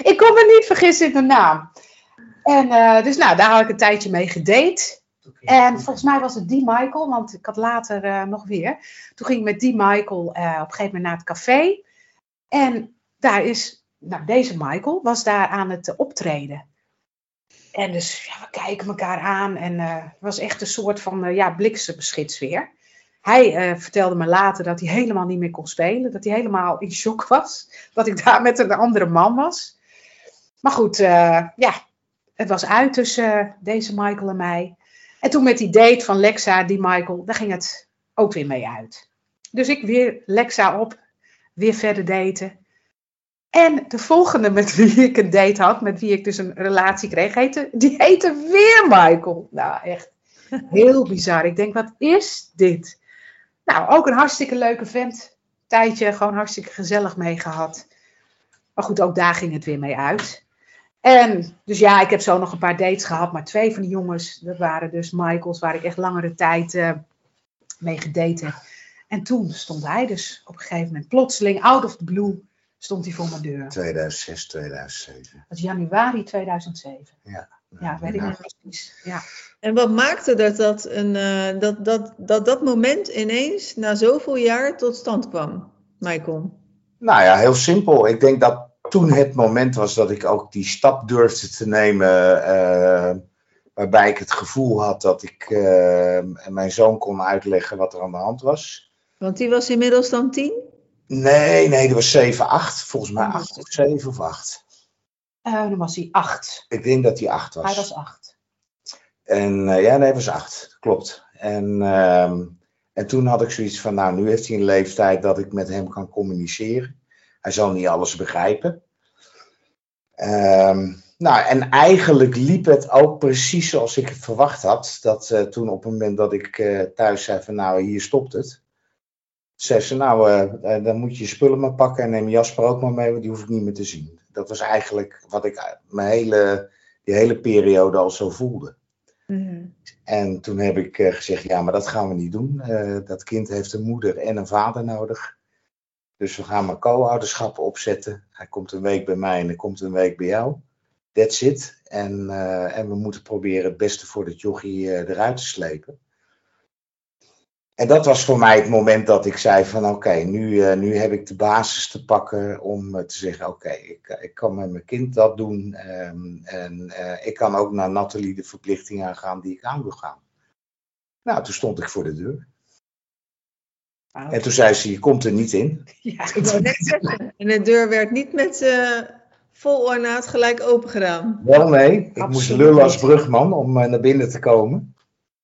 Ik kon me niet vergissen in de naam. En dus nou, daar had ik een tijdje mee gedate. En volgens mij was het die Michael, want ik had later eh, nog weer. Toen ging ik met die Michael eh, op een gegeven moment naar het café. En daar is, nou deze Michael was daar aan het optreden. En dus ja, we kijken elkaar aan en het was echt een soort van ja, bliksemschietsfeer. Hij eh, vertelde me later dat hij helemaal niet meer kon spelen. Dat hij helemaal in shock was. Dat ik daar met een andere man was. Maar goed, eh, ja, het was uit tussen eh, deze Michael en mij. En toen met die date van Lexa, die Michael, daar ging het ook weer mee uit. Dus ik weer Lexa op, weer verder daten. En de volgende met wie ik een date had, met wie ik dus een relatie kreeg, heette, die heette weer Michael. Nou, echt heel bizar. Ik denk, wat is dit? Nou, ook een hartstikke leuke vent. Tijdje gewoon hartstikke gezellig mee gehad. Maar goed, ook daar ging het weer mee uit. En dus ja, ik heb zo nog een paar dates gehad. Maar twee van die jongens, dat waren dus Michaels, waar ik echt langere tijd uh, mee gedate heb. En toen stond hij dus op een gegeven moment plotseling, out of the blue, stond hij voor mijn deur. 2006, 2007. Dat was januari 2007. Ja. Ja, weet ik nog precies. Ja. En wat maakte dat dat, een, uh, dat, dat, dat dat moment ineens na zoveel jaar tot stand kwam, Michael? Nou ja, heel simpel. Ik denk dat toen het moment was dat ik ook die stap durfde te nemen. Uh, waarbij ik het gevoel had dat ik uh, mijn zoon kon uitleggen wat er aan de hand was. Want die was inmiddels dan tien? Nee, nee, die was 7, 8. Volgens mij 8 of 7 of 8. Uh, dan was hij 8. Ik denk dat hij 8 was. Hij was 8. En uh, ja, nee, hij was 8. Klopt. En, uh, en toen had ik zoiets van, nou, nu heeft hij een leeftijd dat ik met hem kan communiceren. Hij zal niet alles begrijpen. Um, nou, en eigenlijk liep het ook precies zoals ik het verwacht had. Dat uh, toen op het moment dat ik uh, thuis zei van, nou, hier stopt het. Zei ze, nou, uh, dan moet je je spullen maar pakken en neem Jasper ook maar mee, want die hoef ik niet meer te zien. Dat was eigenlijk wat ik mijn hele, die hele periode al zo voelde. Mm. En toen heb ik gezegd, ja, maar dat gaan we niet doen. Dat kind heeft een moeder en een vader nodig. Dus we gaan maar co-ouderschap opzetten. Hij komt een week bij mij en hij komt een week bij jou. That's it. En, uh, en we moeten proberen het beste voor dat jochie eruit te slepen. En dat was voor mij het moment dat ik zei van oké, nu, uh, nu heb ik de basis te pakken om te zeggen oké, ik, ik kan met mijn kind dat doen. Um, en ik kan ook naar Nathalie de verplichting aangaan die ik aan wil gaan. Nou, toen stond ik voor de deur. Wow. En toen zei ze, je komt er niet in. Ja, net zeggen. En de deur werd niet met vol ornaat gelijk open gedaan. Wel nee, ik Absoluut moest lullen als brugman om naar binnen te komen.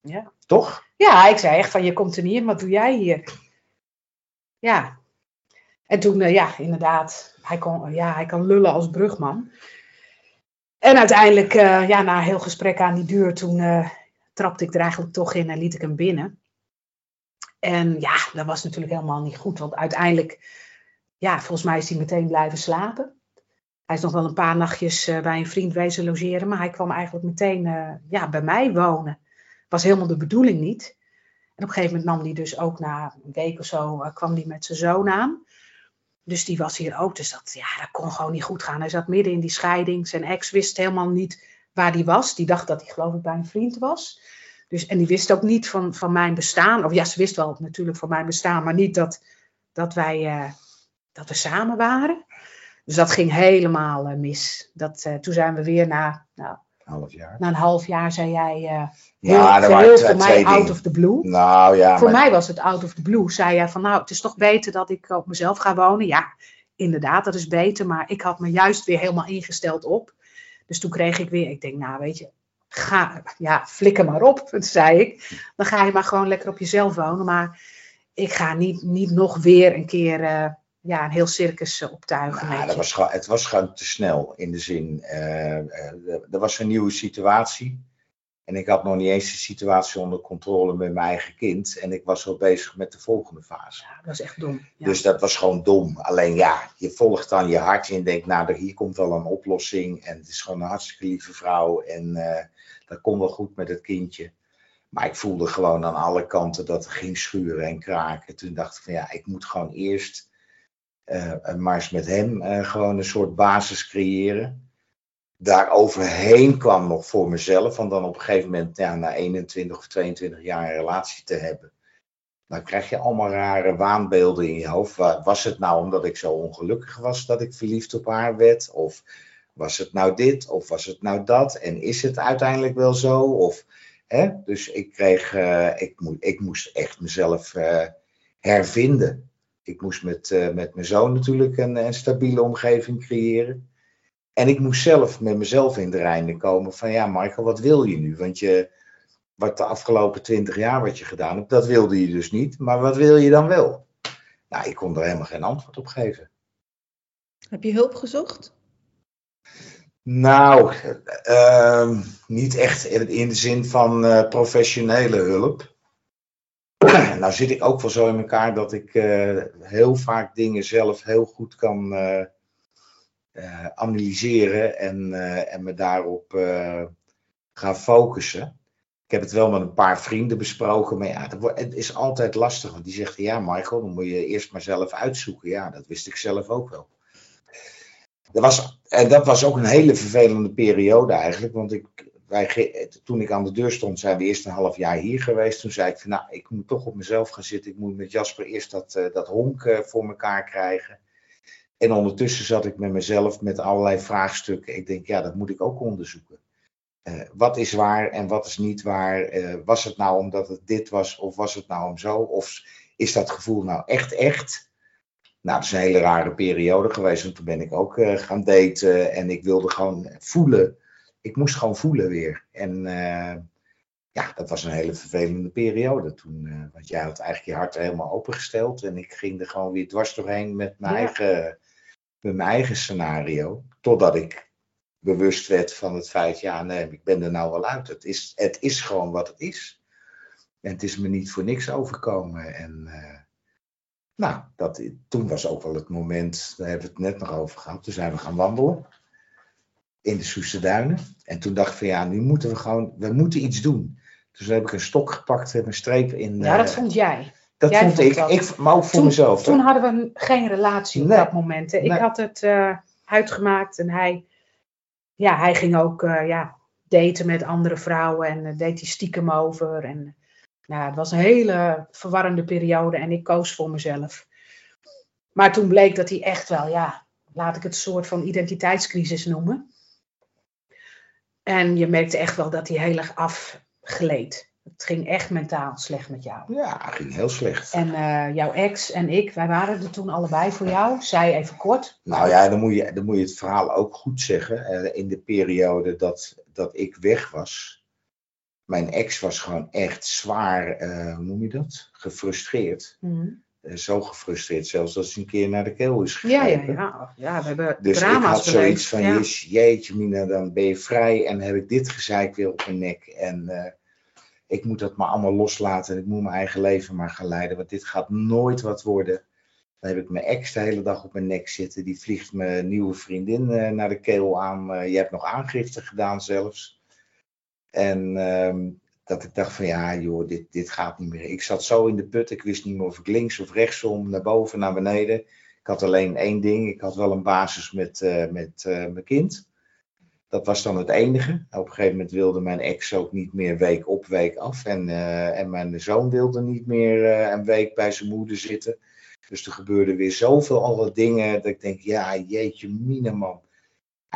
Ja. Toch? Ja, ik zei echt van, je komt er niet in, wat doe jij hier? Ja. En toen, uh, ja, inderdaad, hij kon, ja, hij kan lullen als brugman. En uiteindelijk, ja, na een heel gesprek aan die deur, toen trapte ik er eigenlijk toch in en liet ik hem binnen. En ja, dat was natuurlijk helemaal niet goed, want uiteindelijk, ja, volgens mij is hij meteen blijven slapen. Hij is nog wel een paar nachtjes bij een vriend wezen logeren, maar hij kwam eigenlijk meteen ja, bij mij wonen was helemaal de bedoeling niet. En op een gegeven moment nam hij dus ook na een week of zo, uh, kwam hij met zijn zoon aan. Dus die was hier ook. Dus dat, ja, dat kon gewoon niet goed gaan. Hij zat midden in die scheiding. Zijn ex wist helemaal niet waar hij was. Die dacht dat hij geloof ik bij een vriend was. Dus, en die wist ook niet van, van mijn bestaan. Of ja, ze wist wel natuurlijk van mijn bestaan. Maar niet dat, dat, wij, uh, dat we samen waren. Dus dat ging helemaal uh, mis. Dat, uh, toen zijn we weer na... Nou, half jaar. Na een half jaar zei jij, heel, ja, dat heel voor mij out dingen. of the blue. Nou ja, voor maar, mij was het out of the blue. Zei jij van nou, het is toch beter dat ik op mezelf ga wonen. Ja, inderdaad, dat is beter. Maar ik had me juist weer helemaal ingesteld op. Dus toen kreeg ik weer, ik denk, nou weet je, ga, ja, flikker maar op, zei ik. Dan ga je maar gewoon lekker op jezelf wonen. Maar ik ga niet, niet nog weer een keer uh, ja, een heel circus uh, optuigen. Nou, dat was het was gewoon te snel in de zin, uh, er was een nieuwe situatie. En ik had nog niet eens de situatie onder controle met mijn eigen kind. En ik was al bezig met de volgende fase. Ja, dat was echt dom. Ja. Dus dat was gewoon dom. Alleen ja, je volgt dan je hart en denkt, nou, hier komt wel een oplossing. En het is gewoon een hartstikke lieve vrouw. En uh, dat komt wel goed met het kindje. Maar ik voelde gewoon aan alle kanten dat het ging schuren en kraken. Toen dacht ik van ja, ik moet gewoon eerst maar eens met hem uh, gewoon een soort basis creëren daar overheen kwam nog voor mezelf. Van dan op een gegeven moment, ja, na 21 of 22 jaar een relatie te hebben. Dan krijg je allemaal rare waanbeelden in je hoofd. Was het nou omdat ik zo ongelukkig was dat ik verliefd op haar werd? Of was het nou dit? Of was het nou dat? En is het uiteindelijk wel zo? Of, hè? Dus ik kreeg, uh, ik, ik moest echt mezelf uh, hervinden. Ik moest met, uh, met mijn zoon natuurlijk een, een stabiele omgeving creëren. En ik moest zelf met mezelf in de reinen komen van ja, Michael, wat wil je nu? Want je, wat de afgelopen twintig jaar wat je gedaan hebt, dat wilde je dus niet. Maar wat wil je dan wel? Nou, ik kon er helemaal geen antwoord op geven. Heb je hulp gezocht? Nou, uh, niet echt in de zin van uh, professionele hulp. nou zit ik ook wel zo in elkaar dat ik uh, heel vaak dingen zelf heel goed kan uh, analyseren en, en me daarop gaan focussen. Ik heb het wel met een paar vrienden besproken, maar ja, het is altijd lastig. Want die zeggen, ja Michael, dan moet je eerst maar zelf uitzoeken. Ja, dat wist ik zelf ook wel. Dat was, en dat was ook een hele vervelende periode eigenlijk, want ik, wij, toen ik aan de deur stond, zijn we eerst een half jaar hier geweest. Toen zei ik van, nou, ik moet toch op mezelf gaan zitten. Ik moet met Jasper eerst dat, dat honk voor elkaar krijgen. En ondertussen zat ik met mezelf met allerlei vraagstukken. Ik denk, ja, dat moet ik ook onderzoeken. Uh, wat is waar en wat is niet waar? Was het nou omdat het dit was of was het nou om zo? Of is dat gevoel nou echt echt? Nou, dat is een hele rare periode geweest. Want toen ben ik ook uh, gaan daten en ik wilde gewoon voelen. Ik moest gewoon voelen weer. En ja, dat was een hele vervelende periode toen. want jij had eigenlijk je hart helemaal opengesteld. En ik ging er gewoon weer dwars doorheen met mijn ja. eigen met mijn eigen scenario. Totdat ik bewust werd van het feit, ja, nee, ik ben er nou wel uit. Het is, het is gewoon wat het is. En het is me niet voor niks overkomen. En nou, dat, toen was ook wel het moment, daar hebben we het net nog over gehad. Toen zijn we gaan wandelen in de Soeste Duinen. En toen dacht ik van ja, nu moeten we gewoon, we moeten iets doen. Dus toen heb ik een stok gepakt en een streep in. Ja, dat uh, vond jij. Dat Jij vond, vond ik, dat. ik, maar ook voor toen, mezelf. Toen hadden we geen relatie op Nee. dat moment. Ik Nee. had het uh, uitgemaakt en hij, ja, hij ging ook uh, ja, daten met andere vrouwen en uh, deed hij stiekem over. En, nou, het was een hele verwarrende periode en ik koos voor mezelf. Maar toen bleek dat hij echt wel, ja, laat ik het een soort van identiteitscrisis noemen. En je merkte echt wel dat hij heel erg afgleed. Het ging echt mentaal slecht met jou. Ja, ging heel slecht. En uh, jouw ex en ik, wij waren er toen allebei voor jou. Zij even kort. Nou ja, dan moet je, dan moet je het verhaal ook goed zeggen. Uh, in de periode dat, dat ik weg was, mijn ex was gewoon echt zwaar, uh, hoe noem je dat? Gefrustreerd. Mm. zo gefrustreerd zelfs dat ze een keer naar de keel is Ja, gegrepen. ja, ja. ja we hebben Dus ik drama's had zoiets van, ja. jeetje mina, dan ben je vrij en heb ik dit gezeik weer op mijn nek. En uh, ik moet dat maar allemaal loslaten en ik moet mijn eigen leven maar gaan leiden, want dit gaat nooit wat worden. Dan heb ik mijn ex de hele dag op mijn nek zitten, die vliegt mijn nieuwe vriendin naar de keel aan. Je hebt nog aangifte gedaan zelfs. En uh, dat ik dacht van ja joh, dit, dit gaat niet meer. Ik zat zo in de put, ik wist niet meer of ik links of rechtsom, naar boven, naar beneden. Ik had alleen één ding, ik had wel een basis met, uh, met uh, mijn kind. Dat was dan het enige. Op een gegeven moment wilde mijn ex ook niet meer week op, week af. En, uh, en mijn zoon wilde niet meer een week bij zijn moeder zitten. Dus er gebeurde weer zoveel andere dingen dat ik denk, ja jeetje mine man.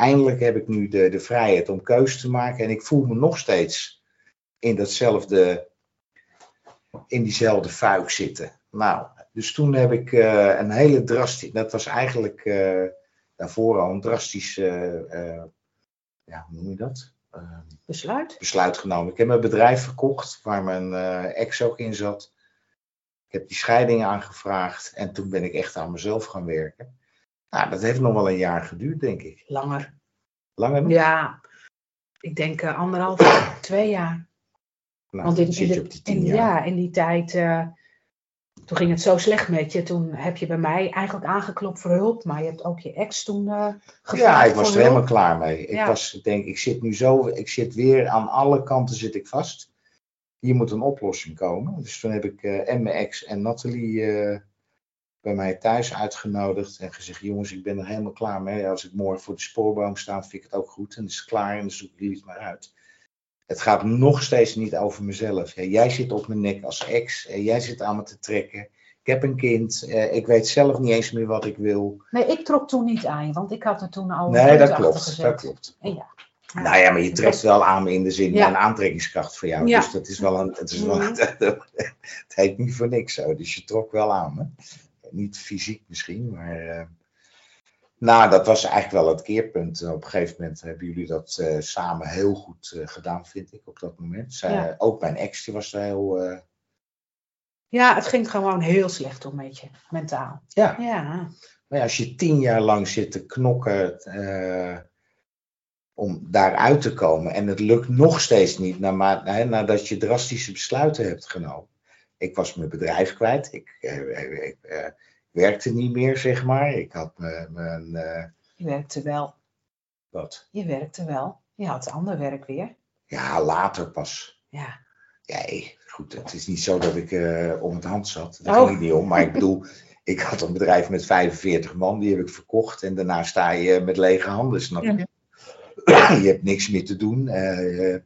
Eindelijk heb ik nu de, de vrijheid om keuze te maken. En ik voel me nog steeds in datzelfde, in diezelfde fuik zitten. Nou, dus toen heb ik eh, een hele drastische, dat was eigenlijk eh, daarvoor al een drastisch, eh, ja, hoe noem je dat? Besluit. besluit genomen. Ik heb mijn bedrijf verkocht, waar mijn ex ook in zat. Ik heb die scheiding aangevraagd en toen ben ik echt aan mezelf gaan werken. Nou, dat heeft nog wel een jaar geduurd, denk ik. Langer. Langer nog? Ja, ik denk eh, anderhalf, twee jaar. Nou, Want in, de- die in- ja, in die tijd, eh, toen ging het zo slecht met je. Toen heb je bij mij eigenlijk aangeklopt voor hulp. Maar je hebt ook je ex toen eh gevraagd Ja, ik was er helemaal klaar mee. Ik was, denk, ik zit nu zo, ik zit weer aan alle kanten zit ik vast. Hier moet een oplossing komen. Dus toen heb ik eh, en mijn ex en Nathalie bij mij thuis uitgenodigd en gezegd, jongens, ik ben er helemaal klaar mee. Als ik morgen voor de spoorboom sta, vind ik het ook goed. En het is klaar en dan zoek jullie het maar uit. Het gaat nog steeds niet over mezelf. Jij zit op mijn nek als ex. eh, jij zit aan me te trekken. Ik heb een kind. eh, ik weet zelf niet eens meer wat ik wil. Nee, ik trok toen niet aan want ik had er toen al Nee, een dat klopt. Dat klopt. Ja. Nou ja, maar je trekt wel aan me in de zin Ja. van aantrekkingskracht voor jou. Ja. Dus dat is wel een. Het, is wel, Mhm. het heet niet voor niks zo. Dus je trok wel aan me. Niet fysiek misschien, maar. eh, nou, dat was eigenlijk wel het keerpunt. Op een gegeven moment hebben jullie dat eh, samen heel goed eh, gedaan, vind ik, op dat moment. Zij, Ja. Ook mijn ex, die was er heel. ja, het ging gewoon heel slecht om met je, mentaal. ja. Ja, Maar ja, als je tien jaar lang zit te knokken eh, om daaruit te komen en het lukt nog steeds niet nadat je drastische besluiten hebt genomen. Ik was mijn bedrijf kwijt, ik, eh, ik eh, werkte niet meer, zeg maar. Ik had mijn, eh, je werkte wel. wat? Je werkte wel. Je had ander werk weer. Ja, later pas. Ja. Ja, eh, goed, het is niet zo dat ik eh, om het hand zat. Daar Oh. ging niet om. Maar ik bedoel, ik had een bedrijf met 45 man, die heb ik verkocht. En daarna sta je met lege handen, snap je? Je hebt niks meer te doen. eh, eh,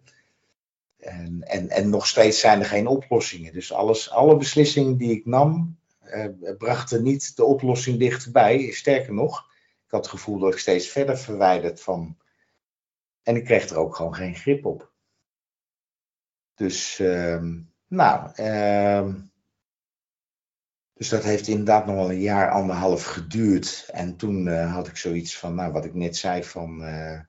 en, en, en nog steeds zijn er geen oplossingen. Dus alles, alle beslissingen die ik nam, eh, brachten niet de oplossing dichterbij. Sterker nog, ik had het gevoel dat ik steeds verder verwijderd van. En ik kreeg er ook gewoon geen grip op. Dus, ehm, nou, ehm, dus dat heeft inderdaad nog wel een jaar, anderhalf geduurd. En toen eh, had ik zoiets van, nou, wat ik net zei van, eh,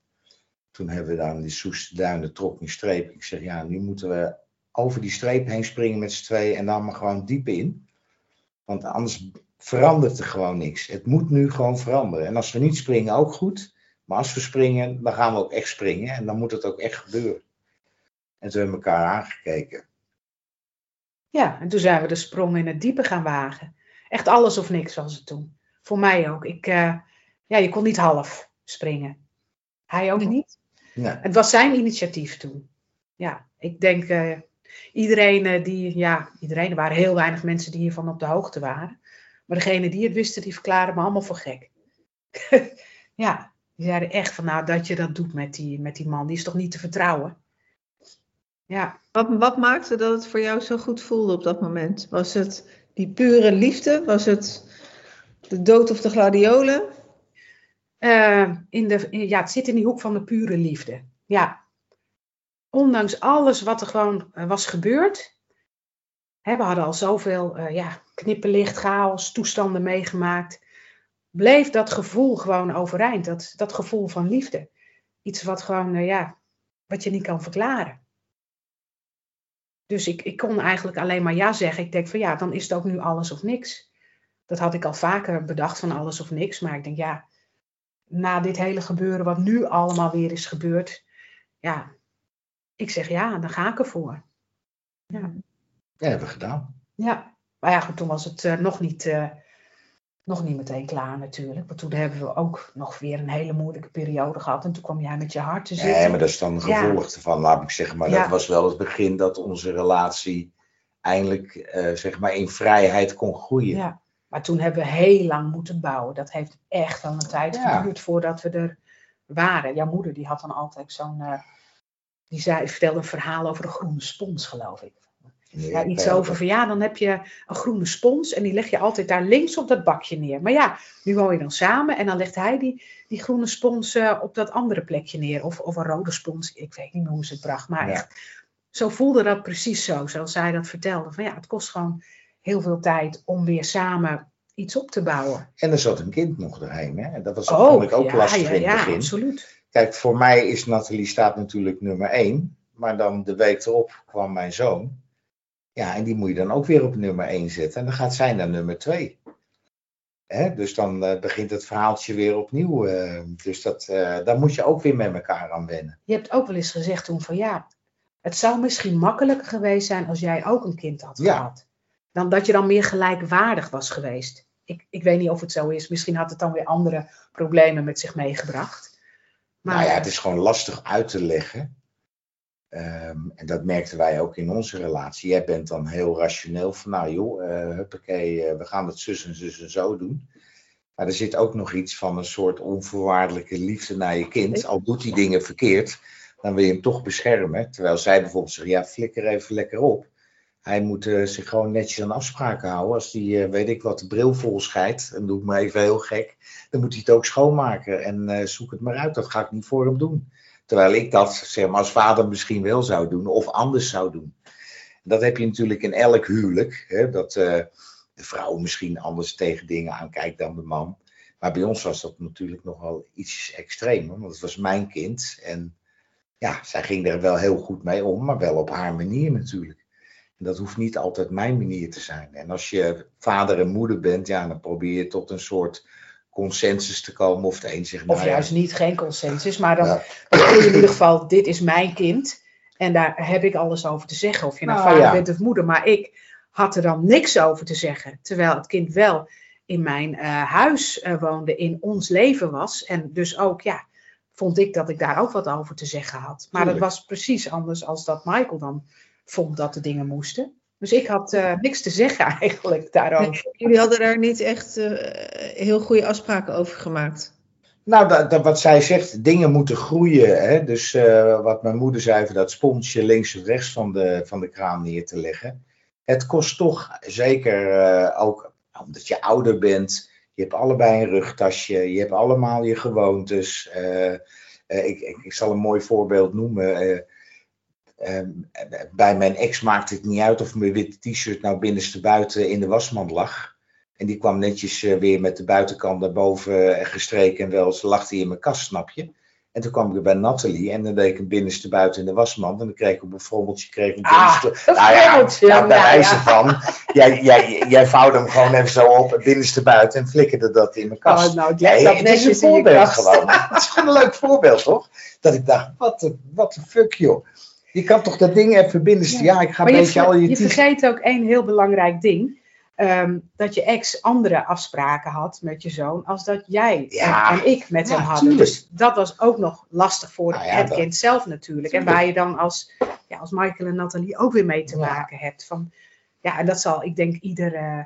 toen hebben we dan die Soeste Duinen, trok die streep. Ik zeg, ja, nu moeten we over die streep heen springen met z'n tweeën en dan maar gewoon diep in. Want anders verandert er gewoon niks. Het moet nu gewoon veranderen. En als we niet springen, ook goed. Maar als we springen, dan gaan we ook echt springen. En dan moet het ook echt gebeuren. En toen hebben we elkaar aangekeken. Ja, en toen zijn we de sprong in het diepe gaan wagen. Echt alles of niks was het toen. Voor mij ook. Ik, eh, ja, je kon niet half springen. Hij ook niet. Ja, Het was zijn initiatief toen. Ja, ik denk eh, iedereen eh, die, ja, iedereen, er waren heel weinig mensen die hiervan op de hoogte waren. Maar degene die het wisten, die verklaarden me allemaal voor gek. ja, die zeiden echt van, nou, dat je dat doet met die, met die man, die is toch niet te vertrouwen? Ja, Wat, wat maakte dat het voor jou zo goed voelde op dat moment? Was het die pure liefde? Was het de dood of de gladiolen? Eh, in de, ja, het zit in die hoek van de pure liefde. Ja. Ondanks alles wat er gewoon eh, was gebeurd. We hadden al zoveel eh, ja, knipperlicht, chaos, toestanden meegemaakt. Bleef dat gevoel gewoon overeind. Dat, dat gevoel van liefde. Iets wat gewoon, ja, wat je niet kan verklaren. Dus ik, ik kon eigenlijk alleen maar ja zeggen. Ik denk van ja, dan is het ook nu alles of niks. Dat had ik al vaker bedacht van alles of niks. Maar ik denk ja, na dit hele gebeuren wat nu allemaal weer is gebeurd. Ja, ik zeg ja, dan ga ik ervoor. Ja, dat hebben we gedaan. ja. maar ja, goed, toen was het eh, nog, niet, eh, nog niet meteen klaar natuurlijk. Want toen hebben we ook nog weer een hele moeilijke periode gehad. En toen kwam jij met je hart te zitten. Nee, maar dat is dan een Ja. gevolg ervan, laat ik zeggen. Maar Ja. dat was wel het begin dat onze relatie eindelijk eh, zeg maar in vrijheid kon groeien. Ja, maar toen hebben we heel lang moeten bouwen. Dat heeft echt wel een tijd Ja. geduurd voordat we er waren. Jouw moeder die had dan altijd zo'n... eh, die zei, vertelde een verhaal over een groene spons, geloof ik. Nee, Ja, iets over van ja, dan heb je een groene spons en die leg je altijd daar links op dat bakje neer. Maar ja, nu woon je dan samen en dan legt hij die, die groene spons eh, op dat andere plekje neer. Of, of een rode spons, ik weet niet meer hoe ze het bracht. Maar Ja. echt, zo voelde dat precies zo, zoals zij dat vertelde. Van ja, het kost gewoon heel veel tijd om weer samen iets op te bouwen. En er zat een kind nog doorheen. Hè? Dat was Oh, ik ook ja, lastig ja, in het ja, begin. absoluut. Kijk, voor mij is Nathalie staat natuurlijk nummer één. Maar dan de week erop kwam mijn zoon. Ja, en die moet je dan ook weer op nummer één zetten. En dan gaat zij naar nummer twee. Hè? Dus dan eh, begint het verhaaltje weer opnieuw. eh, dus dat, eh, daar moet je ook weer met elkaar aan wennen. Je hebt ook wel eens gezegd toen van ja, het zou misschien makkelijker geweest zijn als jij ook een kind had Ja. gehad. Dan dat je dan meer gelijkwaardig was geweest. Ik, ik weet niet of het zo is. Misschien had het dan weer andere problemen met zich meegebracht. Maar Nou ja, het is gewoon lastig uit te leggen. Ehm, en dat merkten wij ook in onze relatie. Jij bent dan heel rationeel van, nou joh, eh huppakee, eh, we gaan het zus en zus en zo doen. Maar er zit ook nog iets van een soort onvoorwaardelijke liefde naar je kind. Al doet hij dingen verkeerd, dan wil je hem toch beschermen. Terwijl zij bijvoorbeeld zegt, ja, flikker even lekker op. Hij moet eh, zich gewoon netjes aan afspraken houden. Als die, eh, weet ik wat, de bril vol scheidt, en doe ik maar even heel gek, dan moet hij het ook schoonmaken. En eh, zoek het maar uit, dat ga ik niet voor hem doen. Terwijl ik dat zeg maar, als vader misschien wel zou doen, of anders zou doen. Dat heb je natuurlijk in elk huwelijk. Hè, dat de vrouw misschien anders tegen dingen aankijkt dan de man. Maar bij ons was dat natuurlijk nog wel iets extremer. Want het was mijn kind. En ja, zij ging er wel heel goed mee om, maar wel op haar manier natuurlijk. En dat hoeft niet altijd mijn manier te zijn. En als je vader en moeder bent, ja, dan probeer je tot een soort consensus te komen. Of de een zegt, Of nou ja, juist niet, geen consensus. Maar dan Ja. voel je in ieder geval, dit is mijn kind. En daar heb ik alles over te zeggen. Of je nou, Nou, vader ja. bent of moeder. Maar ik had er dan niks over te zeggen. Terwijl het kind wel in mijn eh, huis eh, woonde, in ons leven was. En dus ook, ja, vond ik dat ik daar ook wat over te zeggen had. Maar dat was precies anders als dat Michael dan vond dat de dingen moesten. Dus ik had eh, niks te zeggen eigenlijk daarover. Jullie hadden daar niet echt eh, heel goede afspraken over gemaakt. Nou, dat, dat, wat zij zegt, dingen moeten groeien. Hè? Dus eh, wat mijn moeder zei, van dat sponsje links of rechts van de, van de kraan neer te leggen. Het kost toch, zeker eh, ook omdat je ouder bent, je hebt allebei een rugtasje, je hebt allemaal je gewoontes. Eh, eh, ik, ik, ik zal een mooi voorbeeld noemen. Eh, eh, bij mijn ex maakte het niet uit of mijn witte t-shirt nou binnenste buiten in de wasmand lag. En die kwam netjes eh, weer met de buitenkant naar boven eh, gestreken en wel eens lag hij in mijn kast, snap je? En toen kwam ik bij Nathalie en dan deed ik hem binnenste buiten in de wasmand. En dan kreeg ik op een frommeltje, kreeg ik een Ah, binnenste... nou ja, nou, bij ja, wijze ja. van, jij, jij, jij vouwde hem gewoon even zo op, binnenste buiten en flikkerde dat in mijn kast. Oh, nou, het Nee, ligt dat het is een voorbeeld gewoon. Het is gewoon een leuk voorbeeld, toch? Dat ik dacht, wat de fuck, joh. Je kan toch dat ding even binnenste... Ja, ik ga een je, beetje al je, je vergeet ook één heel belangrijk ding. Ehm, dat je ex andere afspraken had met je zoon als dat jij Ja. en, ik met Ja, hem hadden. tuurlijk. Dus dat was ook nog lastig voor Nou ja, het dat- kind zelf natuurlijk. En waar je dan als, ja, als Michael en Nathalie ook weer mee te maken hebt. Van, ja, en dat zal, ik denk, ieder, eh,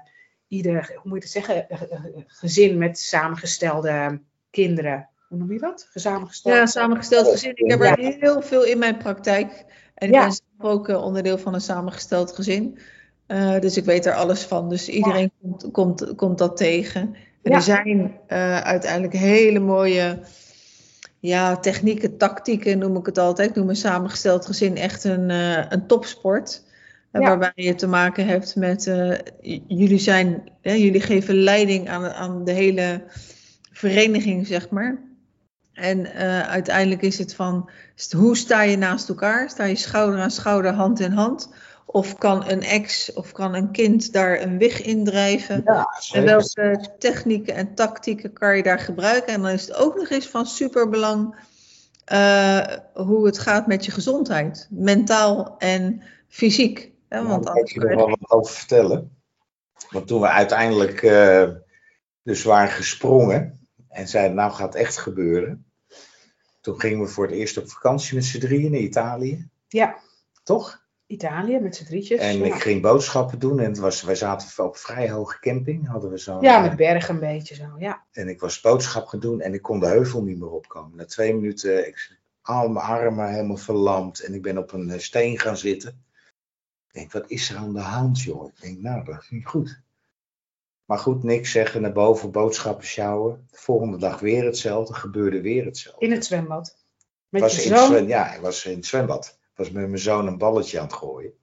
ieder hoe moet je het zeggen, eh, eh, gezin met samengestelde kinderen. Hoe noem je dat? Samengestelde. Ja, samengesteld gezin. Ik heb er Ja. heel veel in mijn praktijk. En ik Ja. ben zelf ook eh, onderdeel van een samengesteld gezin. Eh, dus ik weet er alles van. Dus iedereen komt, komt, komt dat tegen. En Ja. er zijn eh, uiteindelijk hele mooie ja, technieken, tactieken noem ik het altijd. Ik noem een samengesteld gezin echt een, eh, een topsport. Ja. Waarbij je te maken hebt met, eh, jullie zijn, hè, jullie geven leiding aan, aan de hele vereniging, zeg maar. En eh, uiteindelijk is het van, hoe sta je naast elkaar? Sta je schouder aan schouder, hand in hand? Of kan een ex of kan een kind daar een wig in drijven? Ja, En welke technieken en tactieken kan je daar gebruiken? En dan is het ook nog eens van superbelang eh, hoe het gaat met je gezondheid, mentaal en fysiek. Hè, Nou, want kan anders ik je er wel wat over vertellen. Want toen we uiteindelijk eh, dus waren gesprongen en zeiden, nou gaat het echt gebeuren. Toen gingen we voor het eerst op vakantie met z'n drieën in Italië. Ja, Toch? Italië met z'n drietjes. En ja. ik ging boodschappen doen en het was, wij zaten op vrij hoge camping. Hadden we zo'n, ja, eh, met bergen een beetje zo. Ja. En ik was boodschap gaan doen en ik kon de heuvel niet meer opkomen. Na twee minuten, ik, al mijn armen helemaal verlamd en ik ben op een eh, steen gaan zitten. Ik denk, wat is er aan de hand, joh? Ik denk, nou, dat is niet goed. Maar goed, niks zeggen, naar boven, boodschappen sjouwen. De volgende dag weer hetzelfde, gebeurde weer hetzelfde. In het zwembad. Met was je in zoon. ja, ik was in het zwembad. Ik was met mijn zoon een balletje aan het gooien.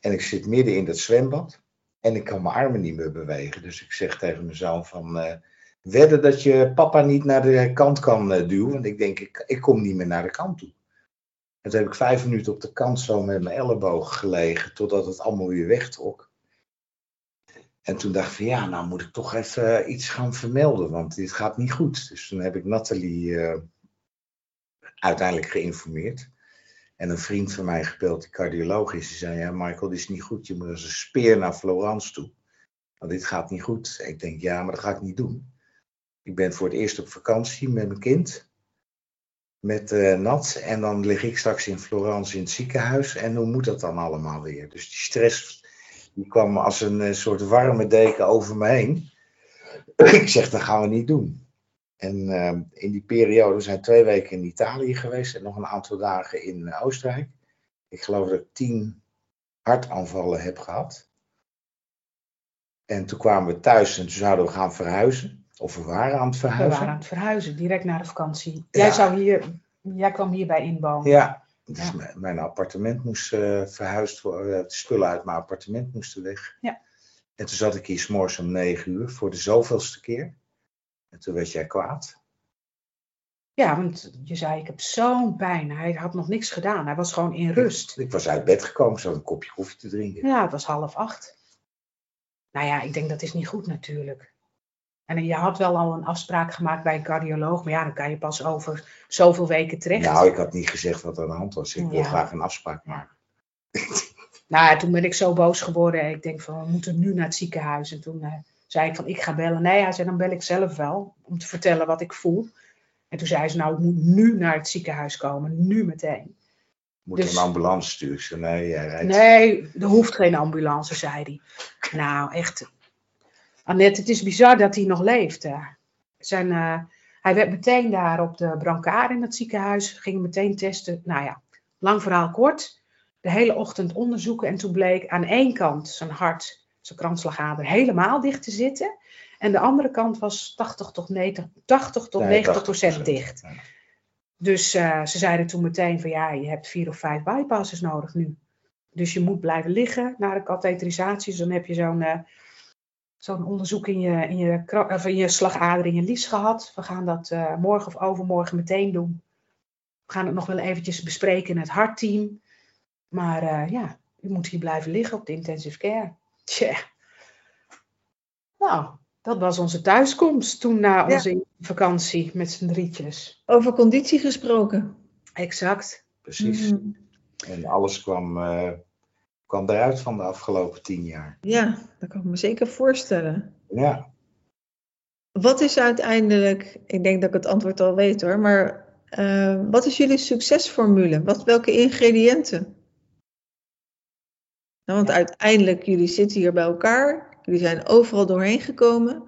En ik zit midden in dat zwembad. En ik kan mijn armen niet meer bewegen. Dus ik zeg tegen mijn zoon van... eh, wedden dat je papa niet naar de kant kan eh, duwen. Want ik denk, ik, ik kom niet meer naar de kant toe. En toen heb ik vijf minuten op de kant zo met mijn elleboog gelegen. Totdat het allemaal weer wegtrok. En toen dacht ik van ja, nou moet ik toch even eh, iets gaan vermelden. Want dit gaat niet goed. Dus toen heb ik Nathalie eh, uiteindelijk geïnformeerd. En een vriend van mij gebeld, die cardioloog is. Die zei, ja Michael, dit is niet goed. Je moet als een speer naar Florence toe. Want dit gaat niet goed. Ik denk, ja, maar dat ga ik niet doen. Ik ben voor het eerst op vakantie met mijn kind. Met eh, Nat. En dan lig ik straks in Florence in het ziekenhuis. En hoe moet dat dan allemaal weer? Dus die stress die kwam als een eh, soort warme deken over me heen. ik zeg, dat gaan we niet doen. En eh, in die periode we zijn twee weken in Italië geweest. En nog een aantal dagen in eh, Oostenrijk. Ik geloof dat ik tien hartaanvallen heb gehad. En toen kwamen we thuis en toen zouden we gaan verhuizen. Of we waren aan het We verhuizen. waren aan het verhuizen, direct na de vakantie. Ja. Jij, zou hier, jij kwam hierbij inwonen. Ja, dus Ja. mijn- appartement moest eh, verhuisd worden. De spullen uit mijn appartement moesten weg. Ja. En toen zat ik hier s'morgens om negen uur voor de zoveelste keer. En toen werd jij kwaad. Ja, want je zei, ik heb zo'n pijn. Hij had nog niks gedaan. Hij was gewoon in rust. Ik was uit bed gekomen, zat een kopje koffie te drinken. Ja, het was half acht. Nou ja, ik denk dat is niet goed natuurlijk. En je had wel al een afspraak gemaakt bij een cardioloog. Maar ja, dan kan je pas over zoveel weken terecht. Nou, ik had niet gezegd wat er aan de hand was. Ik wil graag een afspraak maken. Nou, toen ben ik zo boos geworden. Ik denk van, we moeten nu naar het ziekenhuis. En toen eh, zei ik van, ik ga bellen. Nee, hij zei, dan bel ik zelf wel. Om te vertellen wat ik voel. En toen zei ze, nou, ik moet nu naar het ziekenhuis komen. Nu meteen. Moet Dus- een ambulance sturen? Nee, jij rijdt. Nee, er hoeft geen ambulance, zei hij. Nou, echt. Annette, het is bizar dat hij nog leeft. hè. Zijn, eh, hij werd meteen daar op de brancard in het ziekenhuis. Ging meteen testen. Nou ja, lang verhaal kort. De hele ochtend onderzoeken. En toen bleek aan één kant zijn hart, zijn kransslagader, helemaal dicht te zitten. En de andere kant was 80 tot 90, 80 tot Nee, 90 procent 80%. dicht. Ja. Dus eh, ze zeiden toen meteen van ja, je hebt vier of vijf bypasses nodig nu. Dus je moet blijven liggen na de katheterisatie. Dus dan heb je zo'n eh, zo'n onderzoek in je, in, je, of in je slagader, in je lies gehad. We gaan dat eh, morgen of overmorgen meteen doen. We gaan het nog wel eventjes bespreken in het hartteam. Maar eh, ja, u moet hier blijven liggen op de intensive care. Tja. Nou, dat was onze thuiskomst toen na Ja. onze vakantie met z'n drietjes. Over conditie gesproken. Exact. Precies. Mm, En alles kwam, eh, kwam eruit van de afgelopen tien jaar. Ja, dat kan ik me zeker voorstellen. Ja, Wat is uiteindelijk, ik denk dat ik het antwoord al weet hoor, maar eh, wat is jullie succesformule? Wat, welke ingrediënten? Nou, want uiteindelijk, jullie zitten hier bij elkaar, jullie zijn overal doorheen gekomen.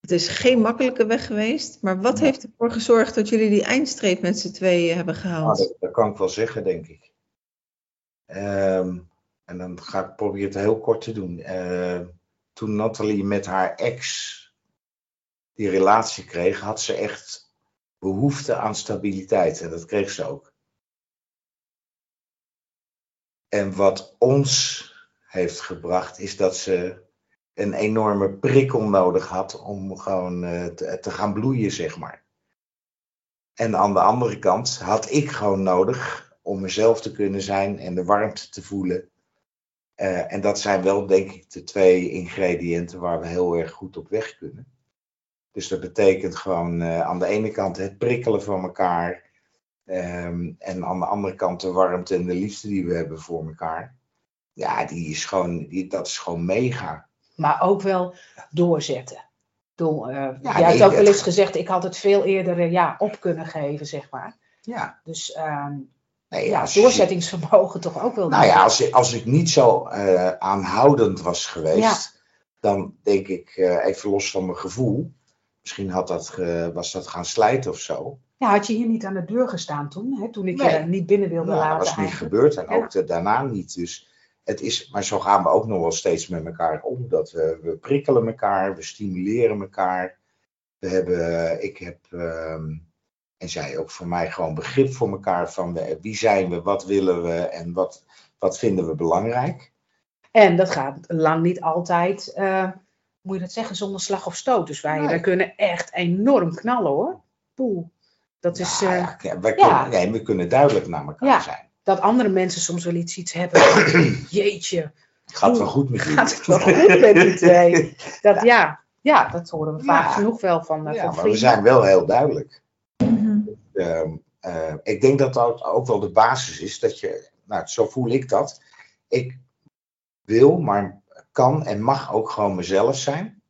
Het is geen makkelijke weg geweest, maar wat heeft ervoor gezorgd dat jullie die eindstreep met z'n tweeën hebben nou, gehaald? dat, dat kan ik wel zeggen, denk ik. Ehm, en dan ga ik proberen het heel kort te doen. Eh, toen Nathalie met haar ex die relatie kreeg, had ze echt behoefte aan stabiliteit. En dat kreeg ze ook. En wat ons heeft gebracht, is dat ze een enorme prikkel nodig had om gewoon eh, te, te gaan bloeien, zeg maar. En aan de andere kant had ik gewoon nodig om mezelf te kunnen zijn en de warmte te voelen. Eh, en dat zijn wel, denk ik, de twee ingrediënten waar we heel erg goed op weg kunnen. Dus dat betekent gewoon eh, aan de ene kant het prikkelen van elkaar. ehm, en aan de andere kant de warmte en de liefde die we hebben voor elkaar. Ja, die is gewoon, die, dat is gewoon mega. Maar ook wel doorzetten. Bedoel, eh, jij nee, hebt ook wel eens gezegd, ik had het veel eerder ja, op kunnen geven, zeg maar. Ja, Dus ehm, nee, ja, doorzettingsvermogen toch ook wel. Nou ja, als, ik- als ik niet zo eh, aanhoudend was geweest, dan denk ik, eh, even los van mijn gevoel, misschien had dat was dat gaan slijten of zo. Ja, had je hier niet aan de deur gestaan toen, hè, toen ik Nee. je niet binnen wilde Nou, dat laten was niet eigenlijk. gebeurd en Ja. ook de- daarna niet. Dus het is, maar zo gaan we ook nog wel steeds met elkaar om. Dat we, we prikkelen elkaar, we stimuleren elkaar. We hebben, ik heb, ehm, en zij ook voor mij, gewoon begrip voor elkaar van we- wie zijn we, wat willen we en wat, wat vinden we belangrijk. En dat gaat lang niet altijd, uh, moet je dat zeggen, zonder slag of stoot. Dus wij, Nee. wij kunnen echt enorm knallen hoor. Poeh. Dat is Ja, eh, ja, wij ja. Kunnen, nee, we kunnen duidelijk naar elkaar Ja. zijn. dat andere mensen soms wel iets, iets hebben. Jeetje, Het gaat wel goed met jullie. gaat het wel goed met die twee? Dat, ja, ja, dat horen we vaak Ja. genoeg wel van, eh, Ja, van maar we zijn wel heel duidelijk. Mhm. Eh, ik denk dat dat ook wel de basis is. Dat je, nou, zo voel ik dat. Ik wil, maar kan en mag ook gewoon mezelf zijn.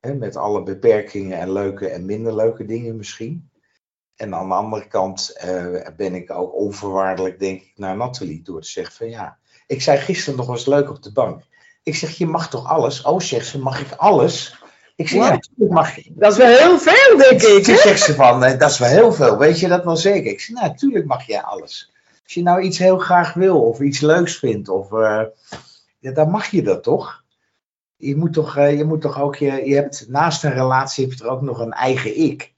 Hè, met alle beperkingen en leuke en minder leuke dingen misschien. En aan de andere kant eh, ben ik ook onvoorwaardelijk, denk ik, naar Nathalie. Door te zeggen van ja. Ik zei gisteren nog eens leuk op de bank. Ik zeg, je mag toch alles? Oh, zegt ze, mag ik alles? Ik zeg, ja, natuurlijk mag. Dat is wel heel veel, denk ik. Toen zegt ze van, eh, dat is wel heel veel, weet je dat wel zeker? Ik zeg, nou, natuurlijk mag jij alles. Als je nou iets heel graag wil, of iets leuks vindt, of, eh, ja, dan mag je dat toch? Je moet toch, eh, je moet toch ook, je, je hebt naast een relatie, heb je er ook nog een eigen ik.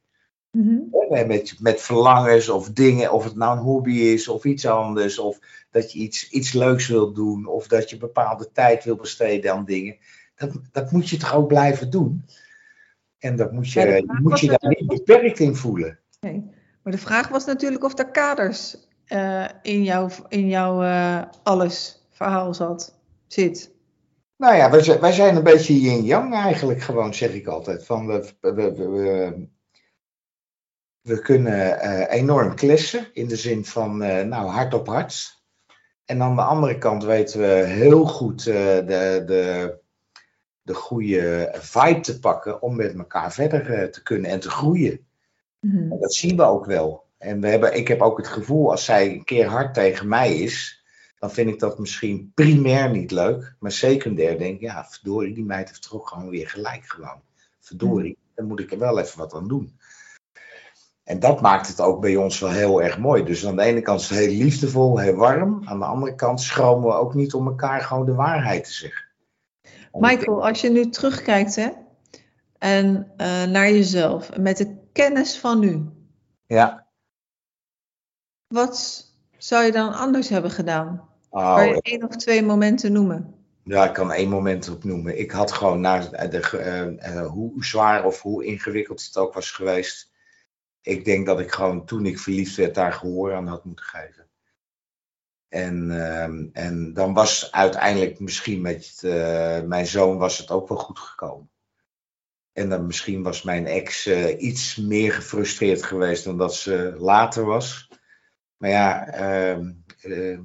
Mhm. Met, met verlangens of dingen, of het nou een hobby is of iets anders. Of dat je iets, iets leuks wilt doen. Of dat je bepaalde tijd wil besteden aan dingen. Dat, dat moet je toch ook blijven doen. En dat moet je, Ja, moet je daar niet beperkt in voelen. Nee. Maar de vraag was natuurlijk of er kaders eh, in jouw, in jouw eh, alles verhaal zat, zit. Nou ja, wij, zijn- wij zijn een beetje yin-yang eigenlijk gewoon, zeg ik altijd. Van we, we, we, we, kunnen eh, enorm kletsen in de zin van nou, hart op hart. En aan de andere kant weten we heel goed de, de, de goede vibe te pakken om met elkaar verder eh, te kunnen en te groeien. Mhm. En dat zien we ook wel. En we hebben, ik heb ook het gevoel, als zij een keer hard tegen mij is, dan vind ik dat misschien primair niet leuk. Maar secundair denk ik, ja, verdorie, die meid heeft toch ook gewoon weer gelijk gewoon. Verdorie, dan moet ik er wel even wat aan doen. En dat maakt het ook bij ons wel heel erg mooi. Dus aan de ene kant is het heel liefdevol, heel warm. Aan de andere kant schromen we ook niet om elkaar gewoon de waarheid te zeggen. Michael, als je nu terugkijkt hè, en eh, naar jezelf, en met de kennis van nu, Ja, wat zou je dan anders hebben gedaan? oh, Kan je één of twee momenten noemen? Ja, ik kan één moment opnoemen. Ik had gewoon, de, eh, eh, hoe zwaar of hoe ingewikkeld het ook was geweest. Ik denk dat ik gewoon toen ik verliefd werd daar gehoor aan had moeten geven. En, ehm, en dan was uiteindelijk misschien met eh, mijn zoon was het ook wel goed gekomen. En dan misschien was mijn ex eh, iets meer gefrustreerd geweest dan dat ze later was. Maar ja, ehm, ehm,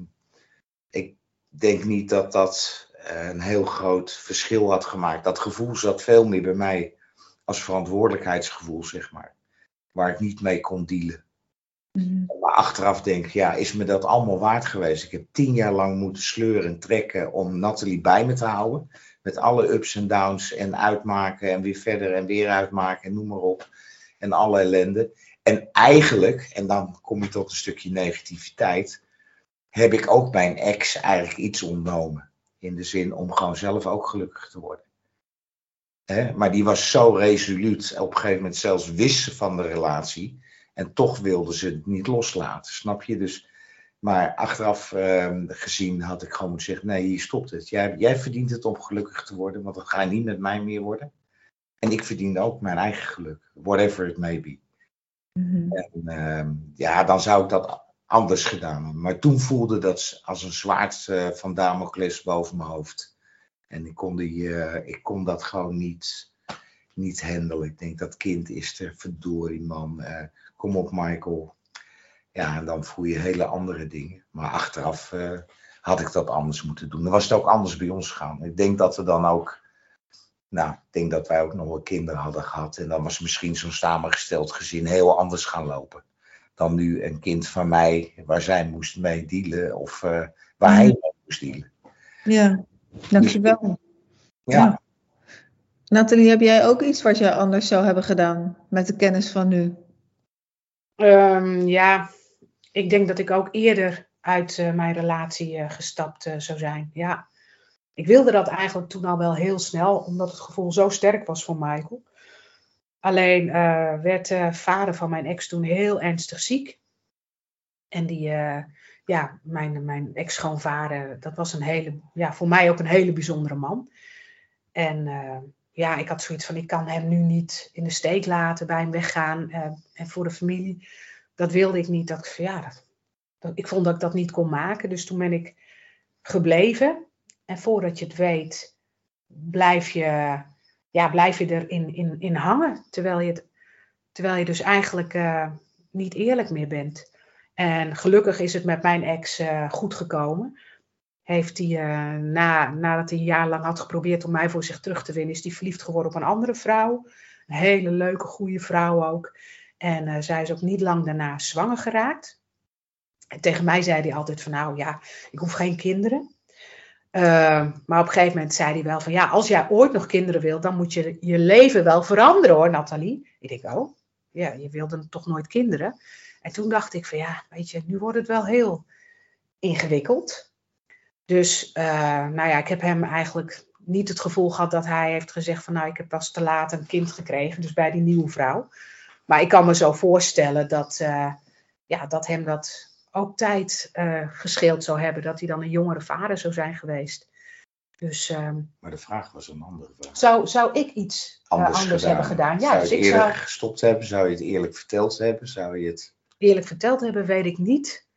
ik denk niet dat dat eh, een heel groot verschil had gemaakt. Dat gevoel zat veel meer bij mij als verantwoordelijkheidsgevoel, zeg maar. Waar ik niet mee kon dealen. Mhm. Maar achteraf denk ik, ja, is me dat allemaal waard geweest? Ik heb tien jaar lang moeten sleuren en trekken om Nathalie bij me te houden. Met alle ups en downs en uitmaken en weer verder en weer uitmaken en noem maar op. En alle ellende. En eigenlijk, en dan kom je tot een stukje negativiteit, heb ik ook mijn ex eigenlijk iets ontnomen. In de zin om gewoon zelf ook gelukkig te worden. Maar die was zo resoluut, op een gegeven moment zelfs wist ze van de relatie. En toch wilde ze het niet loslaten, snap je? Dus, maar achteraf ehm, gezien had ik gewoon moeten zeggen: nee, hier stopt het. Jij, jij verdient het om gelukkig te worden, want dat ga je niet met mij meer worden. En ik verdien ook mijn eigen geluk, whatever it may be. Mhm. En ehm, ja, dan zou ik dat anders gedaan hebben. Maar toen voelde dat als een zwaard eh, van Damocles boven mijn hoofd. En ik kon, die, eh, ik kon dat gewoon niet, niet handelen. Ik denk, dat kind is er, verdorie man. eh, kom op Michael. Ja, en dan voel je hele andere dingen. Maar achteraf eh, had ik dat anders moeten doen. Dan was het ook anders bij ons gegaan. Ik denk dat we dan ook... Nou, ik denk dat wij ook nog wel kinderen hadden gehad. En dan was misschien zo'n samengesteld gezin heel anders gaan lopen. Dan nu een kind van mij, waar zij moest mee dealen. Of eh, waar hij mee moest dealen. Ja, dankjewel. Ja. Ja. Nathalie, heb jij ook iets wat jij anders zou hebben gedaan met de kennis van nu? Ehm, ja, ik denk dat ik ook eerder uit eh, mijn relatie eh, gestapt eh, zou zijn. Ja, ik wilde dat eigenlijk toen al wel heel snel, omdat het gevoel zo sterk was voor Michael. Alleen werd de vader van mijn ex toen heel ernstig ziek. En die, ja, mijn, mijn ex-schoonvader, dat was een hele, ja, voor mij ook een hele bijzondere man. En ja, ik had zoiets van, ik kan hem nu niet in de steek laten, bij hem weggaan. eh, en voor de familie, dat wilde ik niet. Dat, ik van, ja, dat, ik vond dat ik dat niet kon maken. Dus toen ben ik gebleven. En voordat je het weet, blijf je, ja, blijf je erin in, in hangen. Terwijl je, terwijl je dus eigenlijk eh, niet eerlijk meer bent. En gelukkig is het met mijn ex eh, goed gekomen. Heeft hij, eh, na, nadat hij een jaar lang had geprobeerd om mij voor zich terug te winnen, is hij verliefd geworden op een andere vrouw. Een hele leuke, goede vrouw ook. En eh, zij is ook niet lang daarna zwanger geraakt. En tegen mij zei hij altijd van, nou ja, ik hoef geen kinderen. Uh, maar op een gegeven moment zei hij wel van, ja, als jij ooit nog kinderen wilt, dan moet je je leven wel veranderen hoor, Nathalie. Ik denk, oh, ja, je wilde toch nooit kinderen? En toen dacht ik van, ja, weet je, nu wordt het wel heel ingewikkeld. Dus, uh, nou ja, ik heb hem eigenlijk niet het gevoel gehad dat hij heeft gezegd van, nou, ik heb pas te laat een kind gekregen, dus bij die nieuwe vrouw. Maar ik kan me zo voorstellen dat, uh, ja, dat hem dat ook tijd uh, gescheeld zou hebben, dat hij dan een jongere vader zou zijn geweest. Dus, um, maar de vraag was een andere vraag. Zou, zou ik iets anders, uh, anders gedaan. hebben gedaan? Ja, zou dus je het ik eerder zou gestopt hebben? Zou je het eerlijk verteld hebben? Zou je het... eerlijk verteld hebben, weet ik niet.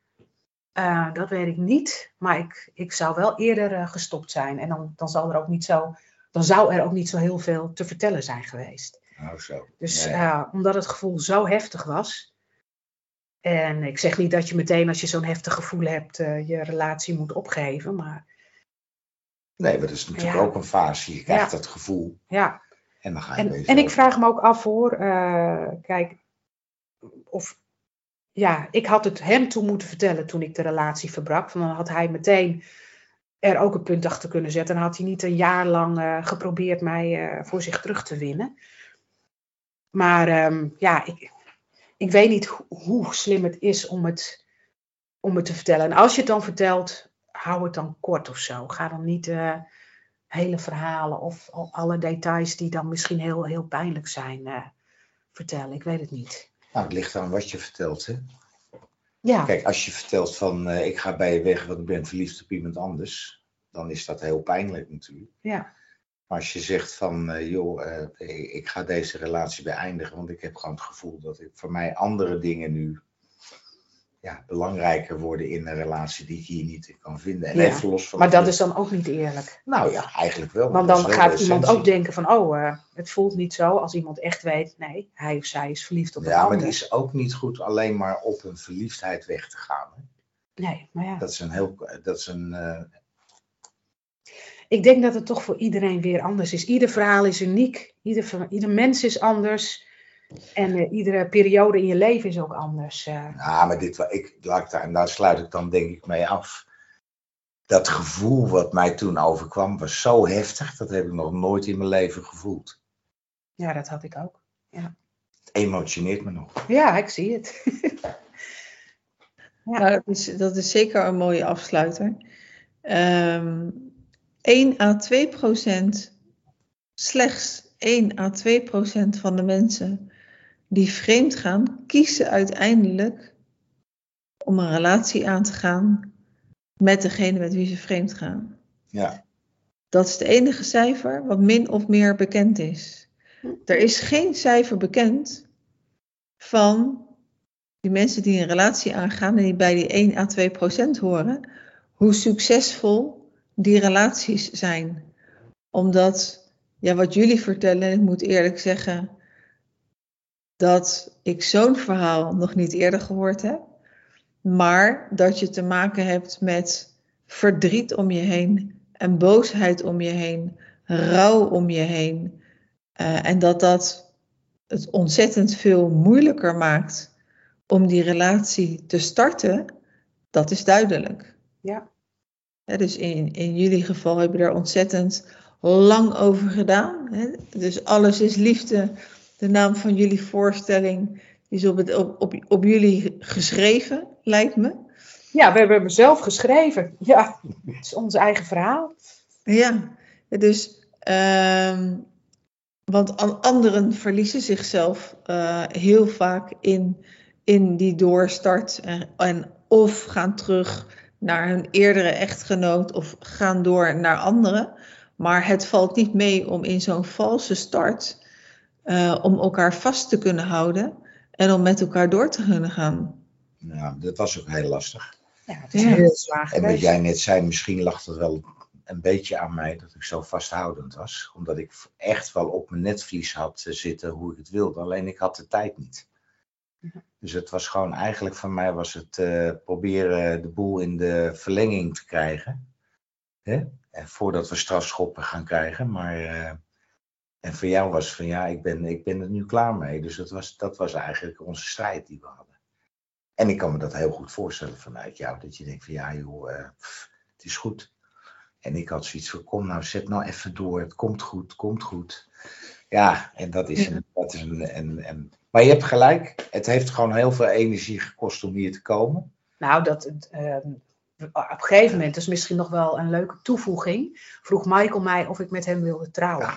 Uh, dat weet ik niet. Maar ik, ik zou wel eerder uh, gestopt zijn. En dan, dan, zal er ook niet zo, dan zou er ook niet zo heel veel te vertellen zijn geweest. Nou, zo. Dus Ja, ja. uh, omdat het gevoel zo heftig was. En ik zeg niet dat je meteen als je zo'n heftig gevoel hebt je relatie moet opgeven. Maar Nee, maar dat is natuurlijk Ja. ook een fase. Je krijgt dat gevoel ja, en dan ga je En, en ik vraag me ook af hoor, eh, kijk, of, ja, ik had het hem toe moeten vertellen toen ik de relatie verbrak. Want dan had hij meteen er ook een punt achter kunnen zetten. En had hij niet een jaar lang eh, geprobeerd mij eh, voor zich terug te winnen. Maar ehm, ja, ik, ik weet niet ho- hoe slim het is om het, om het te vertellen. En als je het dan vertelt, hou het dan kort of zo. Ga dan niet eh, hele verhalen of al- alle details die dan misschien heel, heel pijnlijk zijn vertellen. Ik weet het niet. Nou, het ligt aan wat je vertelt. Hè? Ja, Kijk, als je vertelt van eh, ik ga bij je weg, want ik ben verliefd op iemand anders, dan is dat heel pijnlijk natuurlijk. ja, Maar als je zegt van eh, joh, eh, ik ga deze relatie beëindigen, want ik heb gewoon het gevoel dat ik, voor mij andere dingen nu ja, belangrijker worden in een relatie die ik hier niet in kan vinden. En Ja, even los van maar dat is dan ook niet eerlijk. Nou ja, eigenlijk wel. Want dan gaat iemand ook denken van, oh, eh, het voelt niet zo als iemand echt weet, nee, hij of zij is verliefd op een Ja, maar ander. het is ook niet goed alleen maar op een verliefdheid weg te gaan. Hè? Nee, maar ja. Dat is een heel, dat is een, eh, Ik denk dat het toch voor iedereen weer anders is. Ieder verhaal is uniek. Ieder, ieder mens is anders. En eh, iedere periode in je leven is ook anders. eh. Ja, maar dit, ik, laat ik daar, en daar sluit ik dan denk ik mee af. Dat gevoel wat mij toen overkwam was zo heftig, dat heb ik nog nooit in mijn leven gevoeld. ja, dat had ik ook. Het emotioneert me nog. Ja, ik zie het. Ja. Nou, dat, is, dat is zeker een mooie afsluiter. Ehm 1 à 2 procent, slechts 1 à 2 procent van de mensen die vreemd gaan, kiezen uiteindelijk om een relatie aan te gaan met degene met wie ze vreemd gaan. Ja, Dat is het enige cijfer wat min of meer bekend is. Er is geen cijfer bekend van die mensen die een relatie aangaan en die bij die 1 à 2 procent horen, hoe succesvol die relaties zijn. Omdat, ja, wat jullie vertellen, ik moet eerlijk zeggen dat ik zo'n verhaal nog niet eerder gehoord heb, maar dat je te maken hebt met verdriet om je heen en boosheid om je heen, rouw om je heen. Eh, en dat dat het ontzettend veel moeilijker maakt om die relatie te starten, dat is duidelijk. Ja. Dus in, in jullie geval heb je er ontzettend lang over gedaan. Hè? Dus alles is liefde. De naam van jullie voorstelling is op, het, op, op, op jullie geschreven, lijkt me. Ja, we hebben hem zelf geschreven. Ja, het is ons eigen verhaal. Ja, dus, ehm, want an- anderen verliezen zichzelf eh, heel vaak in, in die doorstart en, en of gaan terug naar hun eerdere echtgenoot of gaan door naar anderen. Maar het valt niet mee om in zo'n valse start uh, om elkaar vast te kunnen houden en om met elkaar door te kunnen gaan. Nou, dat was ook heel lastig. Ja, het is ja. heel zwaar En wat jij net zei, misschien lag dat wel een beetje aan mij dat ik zo vasthoudend was. Omdat ik echt wel op mijn netvlies had zitten hoe ik het wilde. Alleen ik had de tijd niet. Dus het was gewoon, eigenlijk van mij was het uh, proberen de boel in de verlenging te krijgen. Hè? En voordat we strafschoppen gaan krijgen. Maar, uh, en voor jou was van ja, ik ben, ik ben er nu klaar mee. Dus dat was, dat was eigenlijk onze strijd die we hadden. En ik kan me dat heel goed voorstellen vanuit jou. Dat je denkt van ja joh, uh, pff, het is goed. En ik had zoiets van kom nou, zet nou even door. Het komt goed, komt goed. Ja, en dat is, een, dat is een, een, een maar je hebt gelijk, het heeft gewoon heel veel energie gekost om hier te komen. Nou, dat, uh, op een gegeven moment, dat is misschien nog wel een leuke toevoeging, vroeg Michael mij of ik met hem wilde trouwen.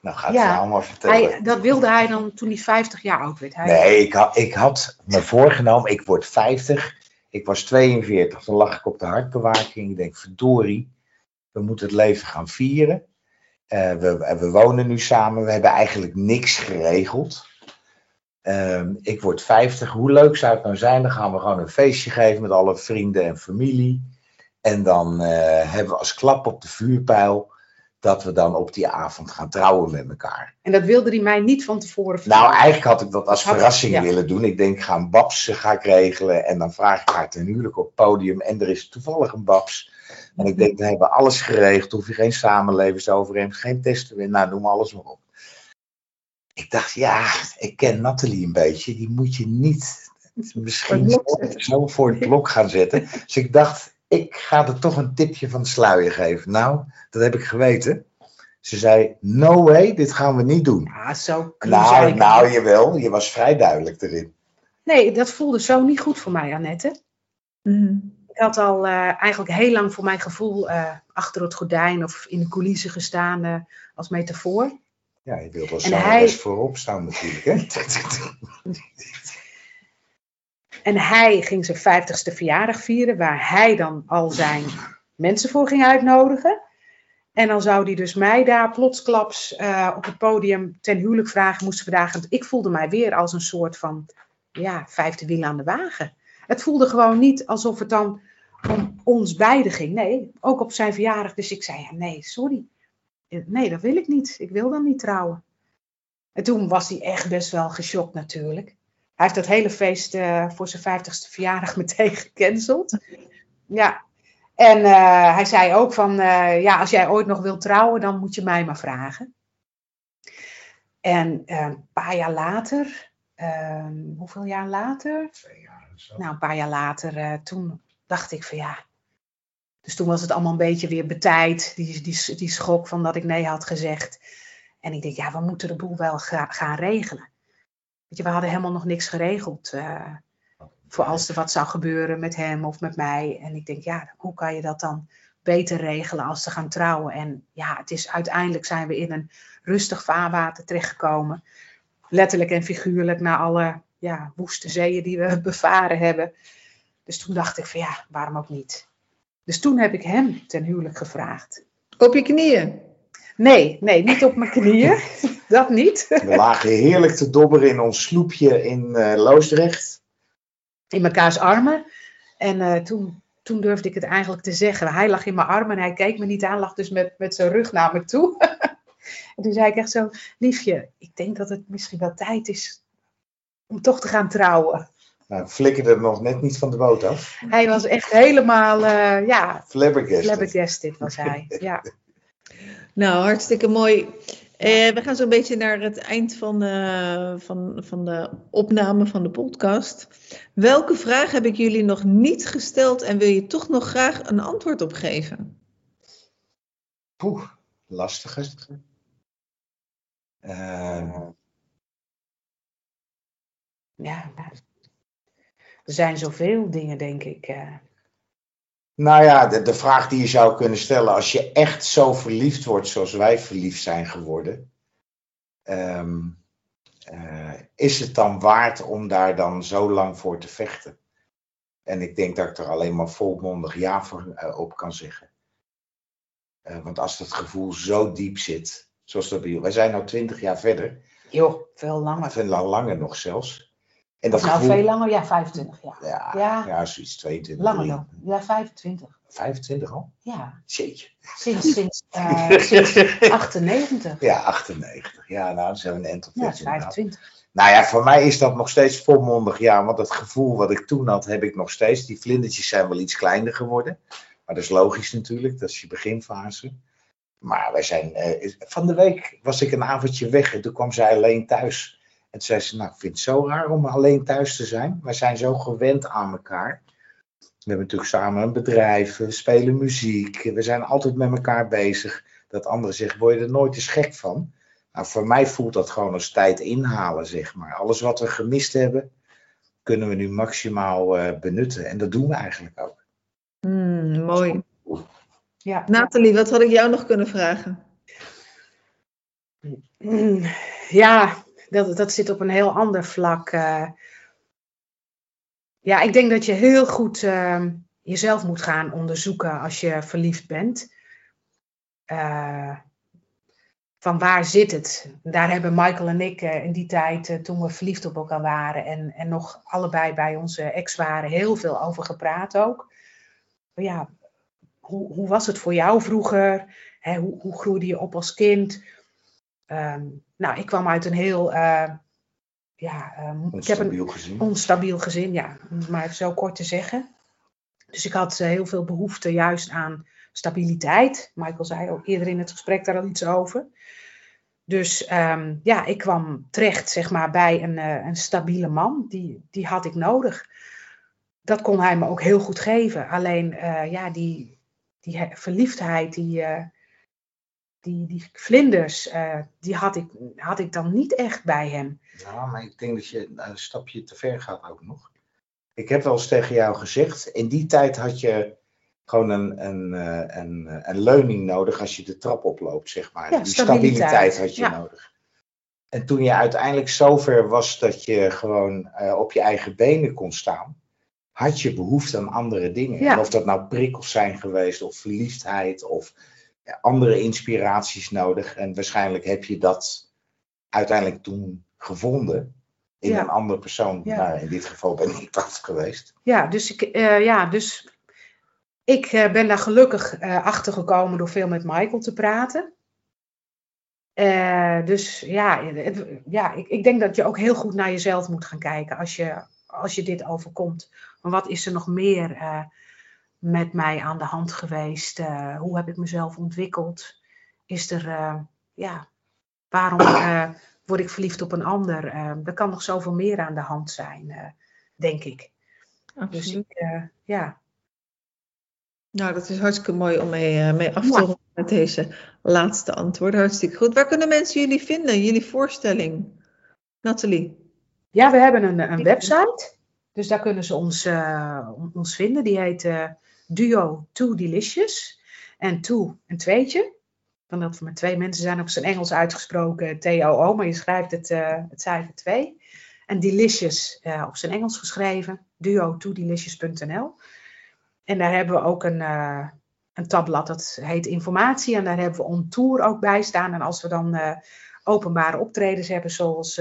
nou, gaat ja, het allemaal vertellen. Hij, dat wilde hij dan toen hij 50 jaar oud werd. Hij nee, ik had, ik had me voorgenomen, ik word 50. Ik was 42, toen lag ik op de hartbewaking. Ik denk, verdorie, we moeten het leven gaan vieren. Uh, we, we wonen nu samen, we hebben eigenlijk niks geregeld. Um, ik word 50. Hoe leuk zou het nou zijn? Dan gaan we gewoon een feestje geven met alle vrienden en familie. En dan uh, hebben we als klap op de vuurpijl dat we dan op die avond gaan trouwen met elkaar. En dat wilde hij mij niet van tevoren vertellen. Nou, eigenlijk had ik dat als had, verrassing ja. willen doen. Ik denk, ga een babs ga ik regelen. En dan vraag ik haar ten huwelijk op het podium. En er is toevallig een babs. En ik denk, we hebben alles geregeld. Hoef je geen samenlevingsovereenkomst, geen testen meer. Nou, noem alles maar op ik dacht, ja, ik ken Nathalie een beetje. Die moet je niet misschien zo voor het blok gaan zetten. Dus ik dacht, ik ga er toch een tipje van de sluier geven. Nou, dat heb ik geweten. Ze zei, no way, dit gaan we niet doen. Ja, zo nou, nou, jawel, je was vrij duidelijk erin. Nee, dat voelde zo niet goed voor mij, Annette. Mm. Ik had al uh, eigenlijk heel lang voor mijn gevoel uh, achter het gordijn of in de coulissen gestaan uh, als metafoor. Ja, je wilt als zangeres hij... voorop staan natuurlijk. Hè? en hij ging zijn vijftigste verjaardag vieren, waar hij dan al zijn mensen voor ging uitnodigen. En dan zou hij dus mij daar plotsklaps uh, op het podium ten huwelijk vragen, moesten vragen. Ik voelde mij weer als een soort van ja, vijfde wiel aan de wagen. Het voelde gewoon niet alsof het dan om ons beiden ging. Nee, ook op zijn verjaardag. Dus ik zei, ja, nee, sorry nee, dat wil ik niet. Ik wil dan niet trouwen. En toen was hij echt best wel geschokt natuurlijk. Hij heeft dat hele feest uh, voor zijn vijftigste verjaardag meteen gecanceld. Ja. En uh, hij zei ook van, uh, ja, als jij ooit nog wilt trouwen, dan moet je mij maar vragen. En een paar jaar later, ehm, hoeveel jaar later? Twee jaar. Nou, een paar jaar later, toen dacht ik van ja, dus toen was het allemaal een beetje weer betijd, die, die, die schok van dat ik nee had gezegd. En ik denk, ja, we moeten de boel wel ga, gaan regelen. Weet je, we hadden helemaal nog niks geregeld uh, voor als er wat zou gebeuren met hem of met mij. En ik denk, ja, hoe kan je dat dan beter regelen als ze gaan trouwen? En ja, het is uiteindelijk zijn we in een rustig vaarwater terechtgekomen. Letterlijk en figuurlijk na alle ja, woeste zeeën die we bevaren hebben. Dus toen dacht ik van ja, waarom ook niet? Dus toen heb ik hem ten huwelijk gevraagd. Op je knieën? Nee, nee, niet op mijn knieën. dat niet. We lagen heerlijk te dobberen in ons sloepje in uh, Loosdrecht. In mekaars armen. En uh, toen, toen durfde ik het eigenlijk te zeggen. Hij lag in mijn armen en hij keek me niet aan, lag dus met, met zijn rug naar me toe. en toen zei ik echt zo, liefje, ik denk dat het misschien wel tijd is om toch te gaan trouwen. Nou, flikkerde er nog net niet van de boot af. Hij was echt helemaal, uh, ja... Flabbergasted. Flabbergasted was hij, ja. nou, hartstikke mooi. Uh, we gaan zo'n beetje naar het eind van, uh, van, van de opname van de podcast. Welke vraag heb ik jullie nog niet gesteld en wil je toch nog graag een antwoord op geven? Poeh, lastige. ja, er zijn zoveel dingen, denk ik. Uh... Nou ja, de, de vraag die je zou kunnen stellen, als je echt zo verliefd wordt zoals wij verliefd zijn geworden, um, uh, is het dan waard om daar dan zo lang voor te vechten? En ik denk dat ik er alleen maar volmondig ja voor eh, op kan zeggen. Eh, want als dat gevoel zo diep zit, zoals dat bij. Wij zijn nu twintig jaar verder. Joh, veel langer. Veel langer nog zelfs. En dat nou, gevoel, veel langer? Ja, 25 jaar. Ja, Ja. ja. zoiets 22. Langer 3, dan. Ja, 25. 25 al? Ja, Jeetje. sinds, sinds, eh, sinds 98. Ja, 98. Ja, nou, zijn we een end op Ja, weg, inderdaad. 25. Nou ja, voor mij is dat nog steeds volmondig ja. Want het gevoel wat ik toen had, heb ik nog steeds. Die vlindertjes zijn wel iets kleiner geworden. Maar dat is logisch natuurlijk. Dat is je beginfase. Maar wij zijn... eh, van de week was ik een avondje weg. En toen kwam zij alleen thuis. En toen zei ze, nou, ik vind het zo raar om alleen thuis te zijn. Wij zijn zo gewend aan elkaar. We hebben natuurlijk samen een bedrijf. We spelen muziek. We zijn altijd met elkaar bezig. Dat anderen zeggen, word je er nooit eens gek van? Nou, voor mij voelt dat gewoon als tijd inhalen, zeg maar. Alles wat we gemist hebben, kunnen we nu maximaal eh, benutten. En dat doen we eigenlijk ook. Hmm, mooi. Ja. Nathalie, wat had ik jou nog kunnen vragen? Ja, dat, dat zit op een heel ander vlak. eh. ja, ik denk dat je heel goed ehm, jezelf moet gaan onderzoeken als je verliefd bent. Eh, van waar zit het? Daar hebben Michael en ik eh, in die tijd, toen we verliefd op elkaar waren en, en nog allebei bij onze ex waren, heel veel over gepraat ook. Ja, hoe, hoe was het voor jou vroeger? Hoe, hoe groeide je op als kind? Ehm, nou, ik kwam uit een heel, eh, ja, ehm, ik heb een Onstabiel gezien. onstabiel gezin, ja, om het maar even zo kort te zeggen. Dus ik had eh, heel veel behoefte juist aan stabiliteit. Michael zei ook eerder in het gesprek daar al iets over. Dus ehm, ja, ik kwam terecht zeg maar, bij een, eh, een stabiele man. Die, die had ik nodig. Dat kon hij me ook heel goed geven. Alleen ja, die, die he- verliefdheid, die, die, die vlinders, eh, die had ik, had ik dan niet echt bij hem. Ja, maar ik denk dat je een stapje te ver gaat ook nog. Ik heb wel eens tegen jou gezegd, in die tijd had je gewoon een, een, eh, een, eh, een leuning nodig als je de trap oploopt, zeg maar. Ja, Die stabiliteit, stabiliteit had je ja. nodig. En toen je uiteindelijk zover was dat je gewoon op je eigen benen kon staan, had je behoefte aan andere dingen. Ja. En of dat nou prikkels zijn geweest, of verliefdheid, of andere inspiraties nodig. En waarschijnlijk heb je dat uiteindelijk toen gevonden in Ja. een andere persoon. Ja. Nou, in dit geval ben ik dat geweest. Ja, dus ik, eh, ja, dus ik eh, ben daar gelukkig eh, achter gekomen door veel met Michael te praten. Dus ja, het- ja ik, ik denk dat je ook heel goed naar jezelf moet gaan kijken als je, als je dit overkomt. Maar wat is er nog meer met mij aan de hand geweest? Eh, hoe heb ik mezelf ontwikkeld? Is er, eh, ja, waarom eh, word ik verliefd op een ander? Er kan nog zoveel meer aan de hand zijn, eh, denk ik. Dus ik, eh, ja. Nou, dat is hartstikke mooi om mee, eh, mee af te Ja. ronden met deze laatste antwoorden. Hartstikke goed. Waar kunnen mensen jullie vinden, jullie voorstelling? Nathalie? ja, we hebben een, een website. Dus daar kunnen ze ons, eh, ons vinden. Die heet eh, Duo Two Delicious. En Two een tweetje. Van dat met twee mensen zijn op zijn Engels uitgesproken T-O-O. Maar je schrijft het, eh, het cijfer 2. En Delicious eh, op zijn Engels geschreven. Duo Delicious.nl. En daar hebben we ook een, eh, een tabblad dat heet informatie. En daar hebben we on tour ook bij staan. En als we dan openbare optredens hebben, zoals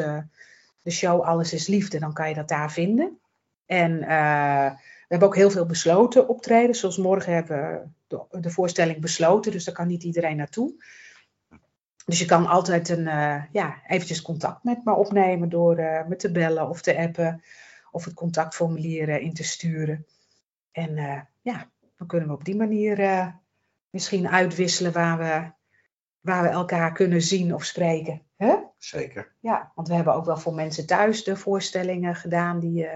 de show Alles is Liefde, dan kan je dat daar vinden. En hebben ook heel veel besloten optredens. Zoals morgen hebben we de, de voorstelling besloten, dus daar kan niet iedereen naartoe. Dus je kan altijd een, eh, ja, eventjes contact met me opnemen door eh, me te bellen of te appen. Of het contactformulier eh, in te sturen. En ja, dan kunnen we op die manier misschien uitwisselen waar we, waar we elkaar kunnen zien of spreken. Hè? Zeker. Ja, want we hebben ook wel voor mensen thuis de voorstellingen gedaan die,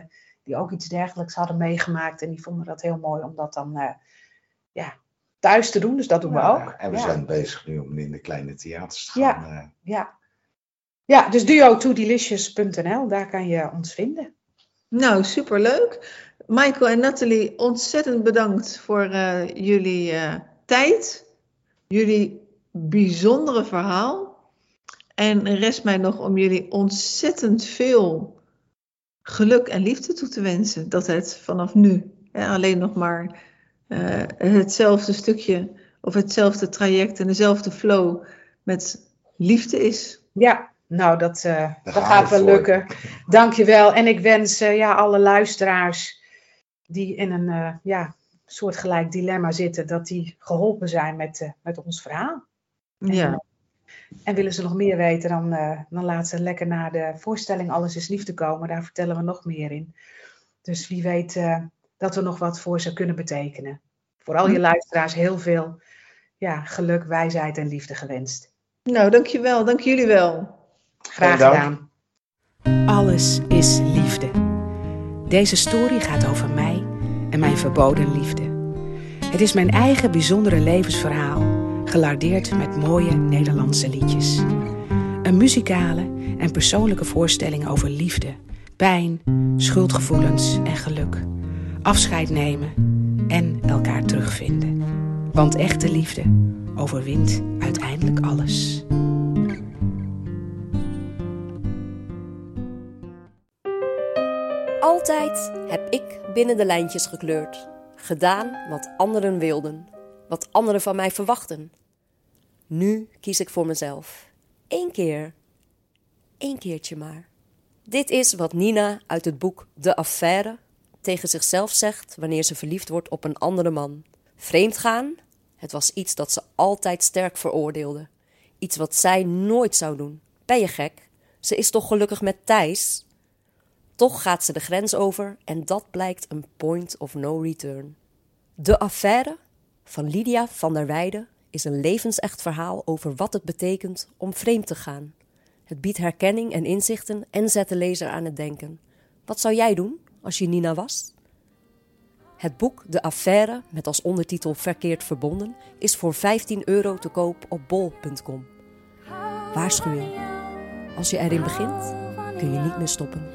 die ook iets dergelijks hadden meegemaakt. En die vonden dat heel mooi om dat dan eh, ja, thuis te doen. Dus dat doen we Ja, ook. En we ja. zijn bezig nu om in de kleine theaters te Ja. gaan. eh, Ja. ja, dus duo2delicious.nl, daar kan je ons vinden. Nou, superleuk. Michael en Nathalie, ontzettend bedankt voor eh, jullie eh, tijd, jullie bijzondere verhaal. En rest mij nog om jullie ontzettend veel geluk en liefde toe te wensen. Dat het vanaf nu hè, alleen nog maar eh, hetzelfde stukje of hetzelfde traject en dezelfde flow met liefde is. Ja, nou, dat, uh, dat gaat we wel voor. lukken. Dankjewel. En ik wens eh, ja, alle luisteraars die in een eh, ja, soortgelijk dilemma zitten, dat die geholpen zijn met, eh, met ons verhaal. Ja, En willen ze nog meer weten, dan, eh, dan laten ze lekker naar de voorstelling Alles is Liefde komen. Daar vertellen we nog meer in. Dus wie weet eh, dat we nog wat voor ze kunnen betekenen. Voor al je luisteraars heel veel ja, geluk, wijsheid en liefde gewenst. nou dankjewel, dank jullie wel. Graag Dank. gedaan. Alles is liefde. Deze story gaat over mij en mijn verboden liefde. Het is mijn eigen bijzondere levensverhaal, gelardeerd met mooie Nederlandse liedjes. Een muzikale en persoonlijke voorstelling over liefde, pijn, schuldgevoelens en geluk. Afscheid nemen en elkaar terugvinden. Want echte liefde overwint uiteindelijk alles. Altijd heb ik binnen de lijntjes gekleurd. Gedaan wat anderen wilden. Wat anderen van mij verwachten. Nu kies ik voor mezelf. Eén keer. Eén keertje maar. Dit is wat Nina uit het boek De Affaire tegen zichzelf zegt wanneer ze verliefd wordt op een andere man. Vreemdgaan? Het was iets dat ze altijd sterk veroordeelde. Iets wat zij nooit zou doen. Ben je gek? Ze is toch gelukkig met Thijs? Toch gaat ze de grens over en dat blijkt een point of no return. De affaire van Lydia van der Weijden is een levensecht verhaal over wat het betekent om vreemd te gaan. Het biedt herkenning en inzichten en zet de lezer aan het denken. Wat zou jij doen als je Nina was? Het boek De Affaire, met als ondertitel Verkeerd Verbonden, is voor 15 euro te koop op bol.com. Waarschuwing. Als je erin begint, kun je niet meer stoppen.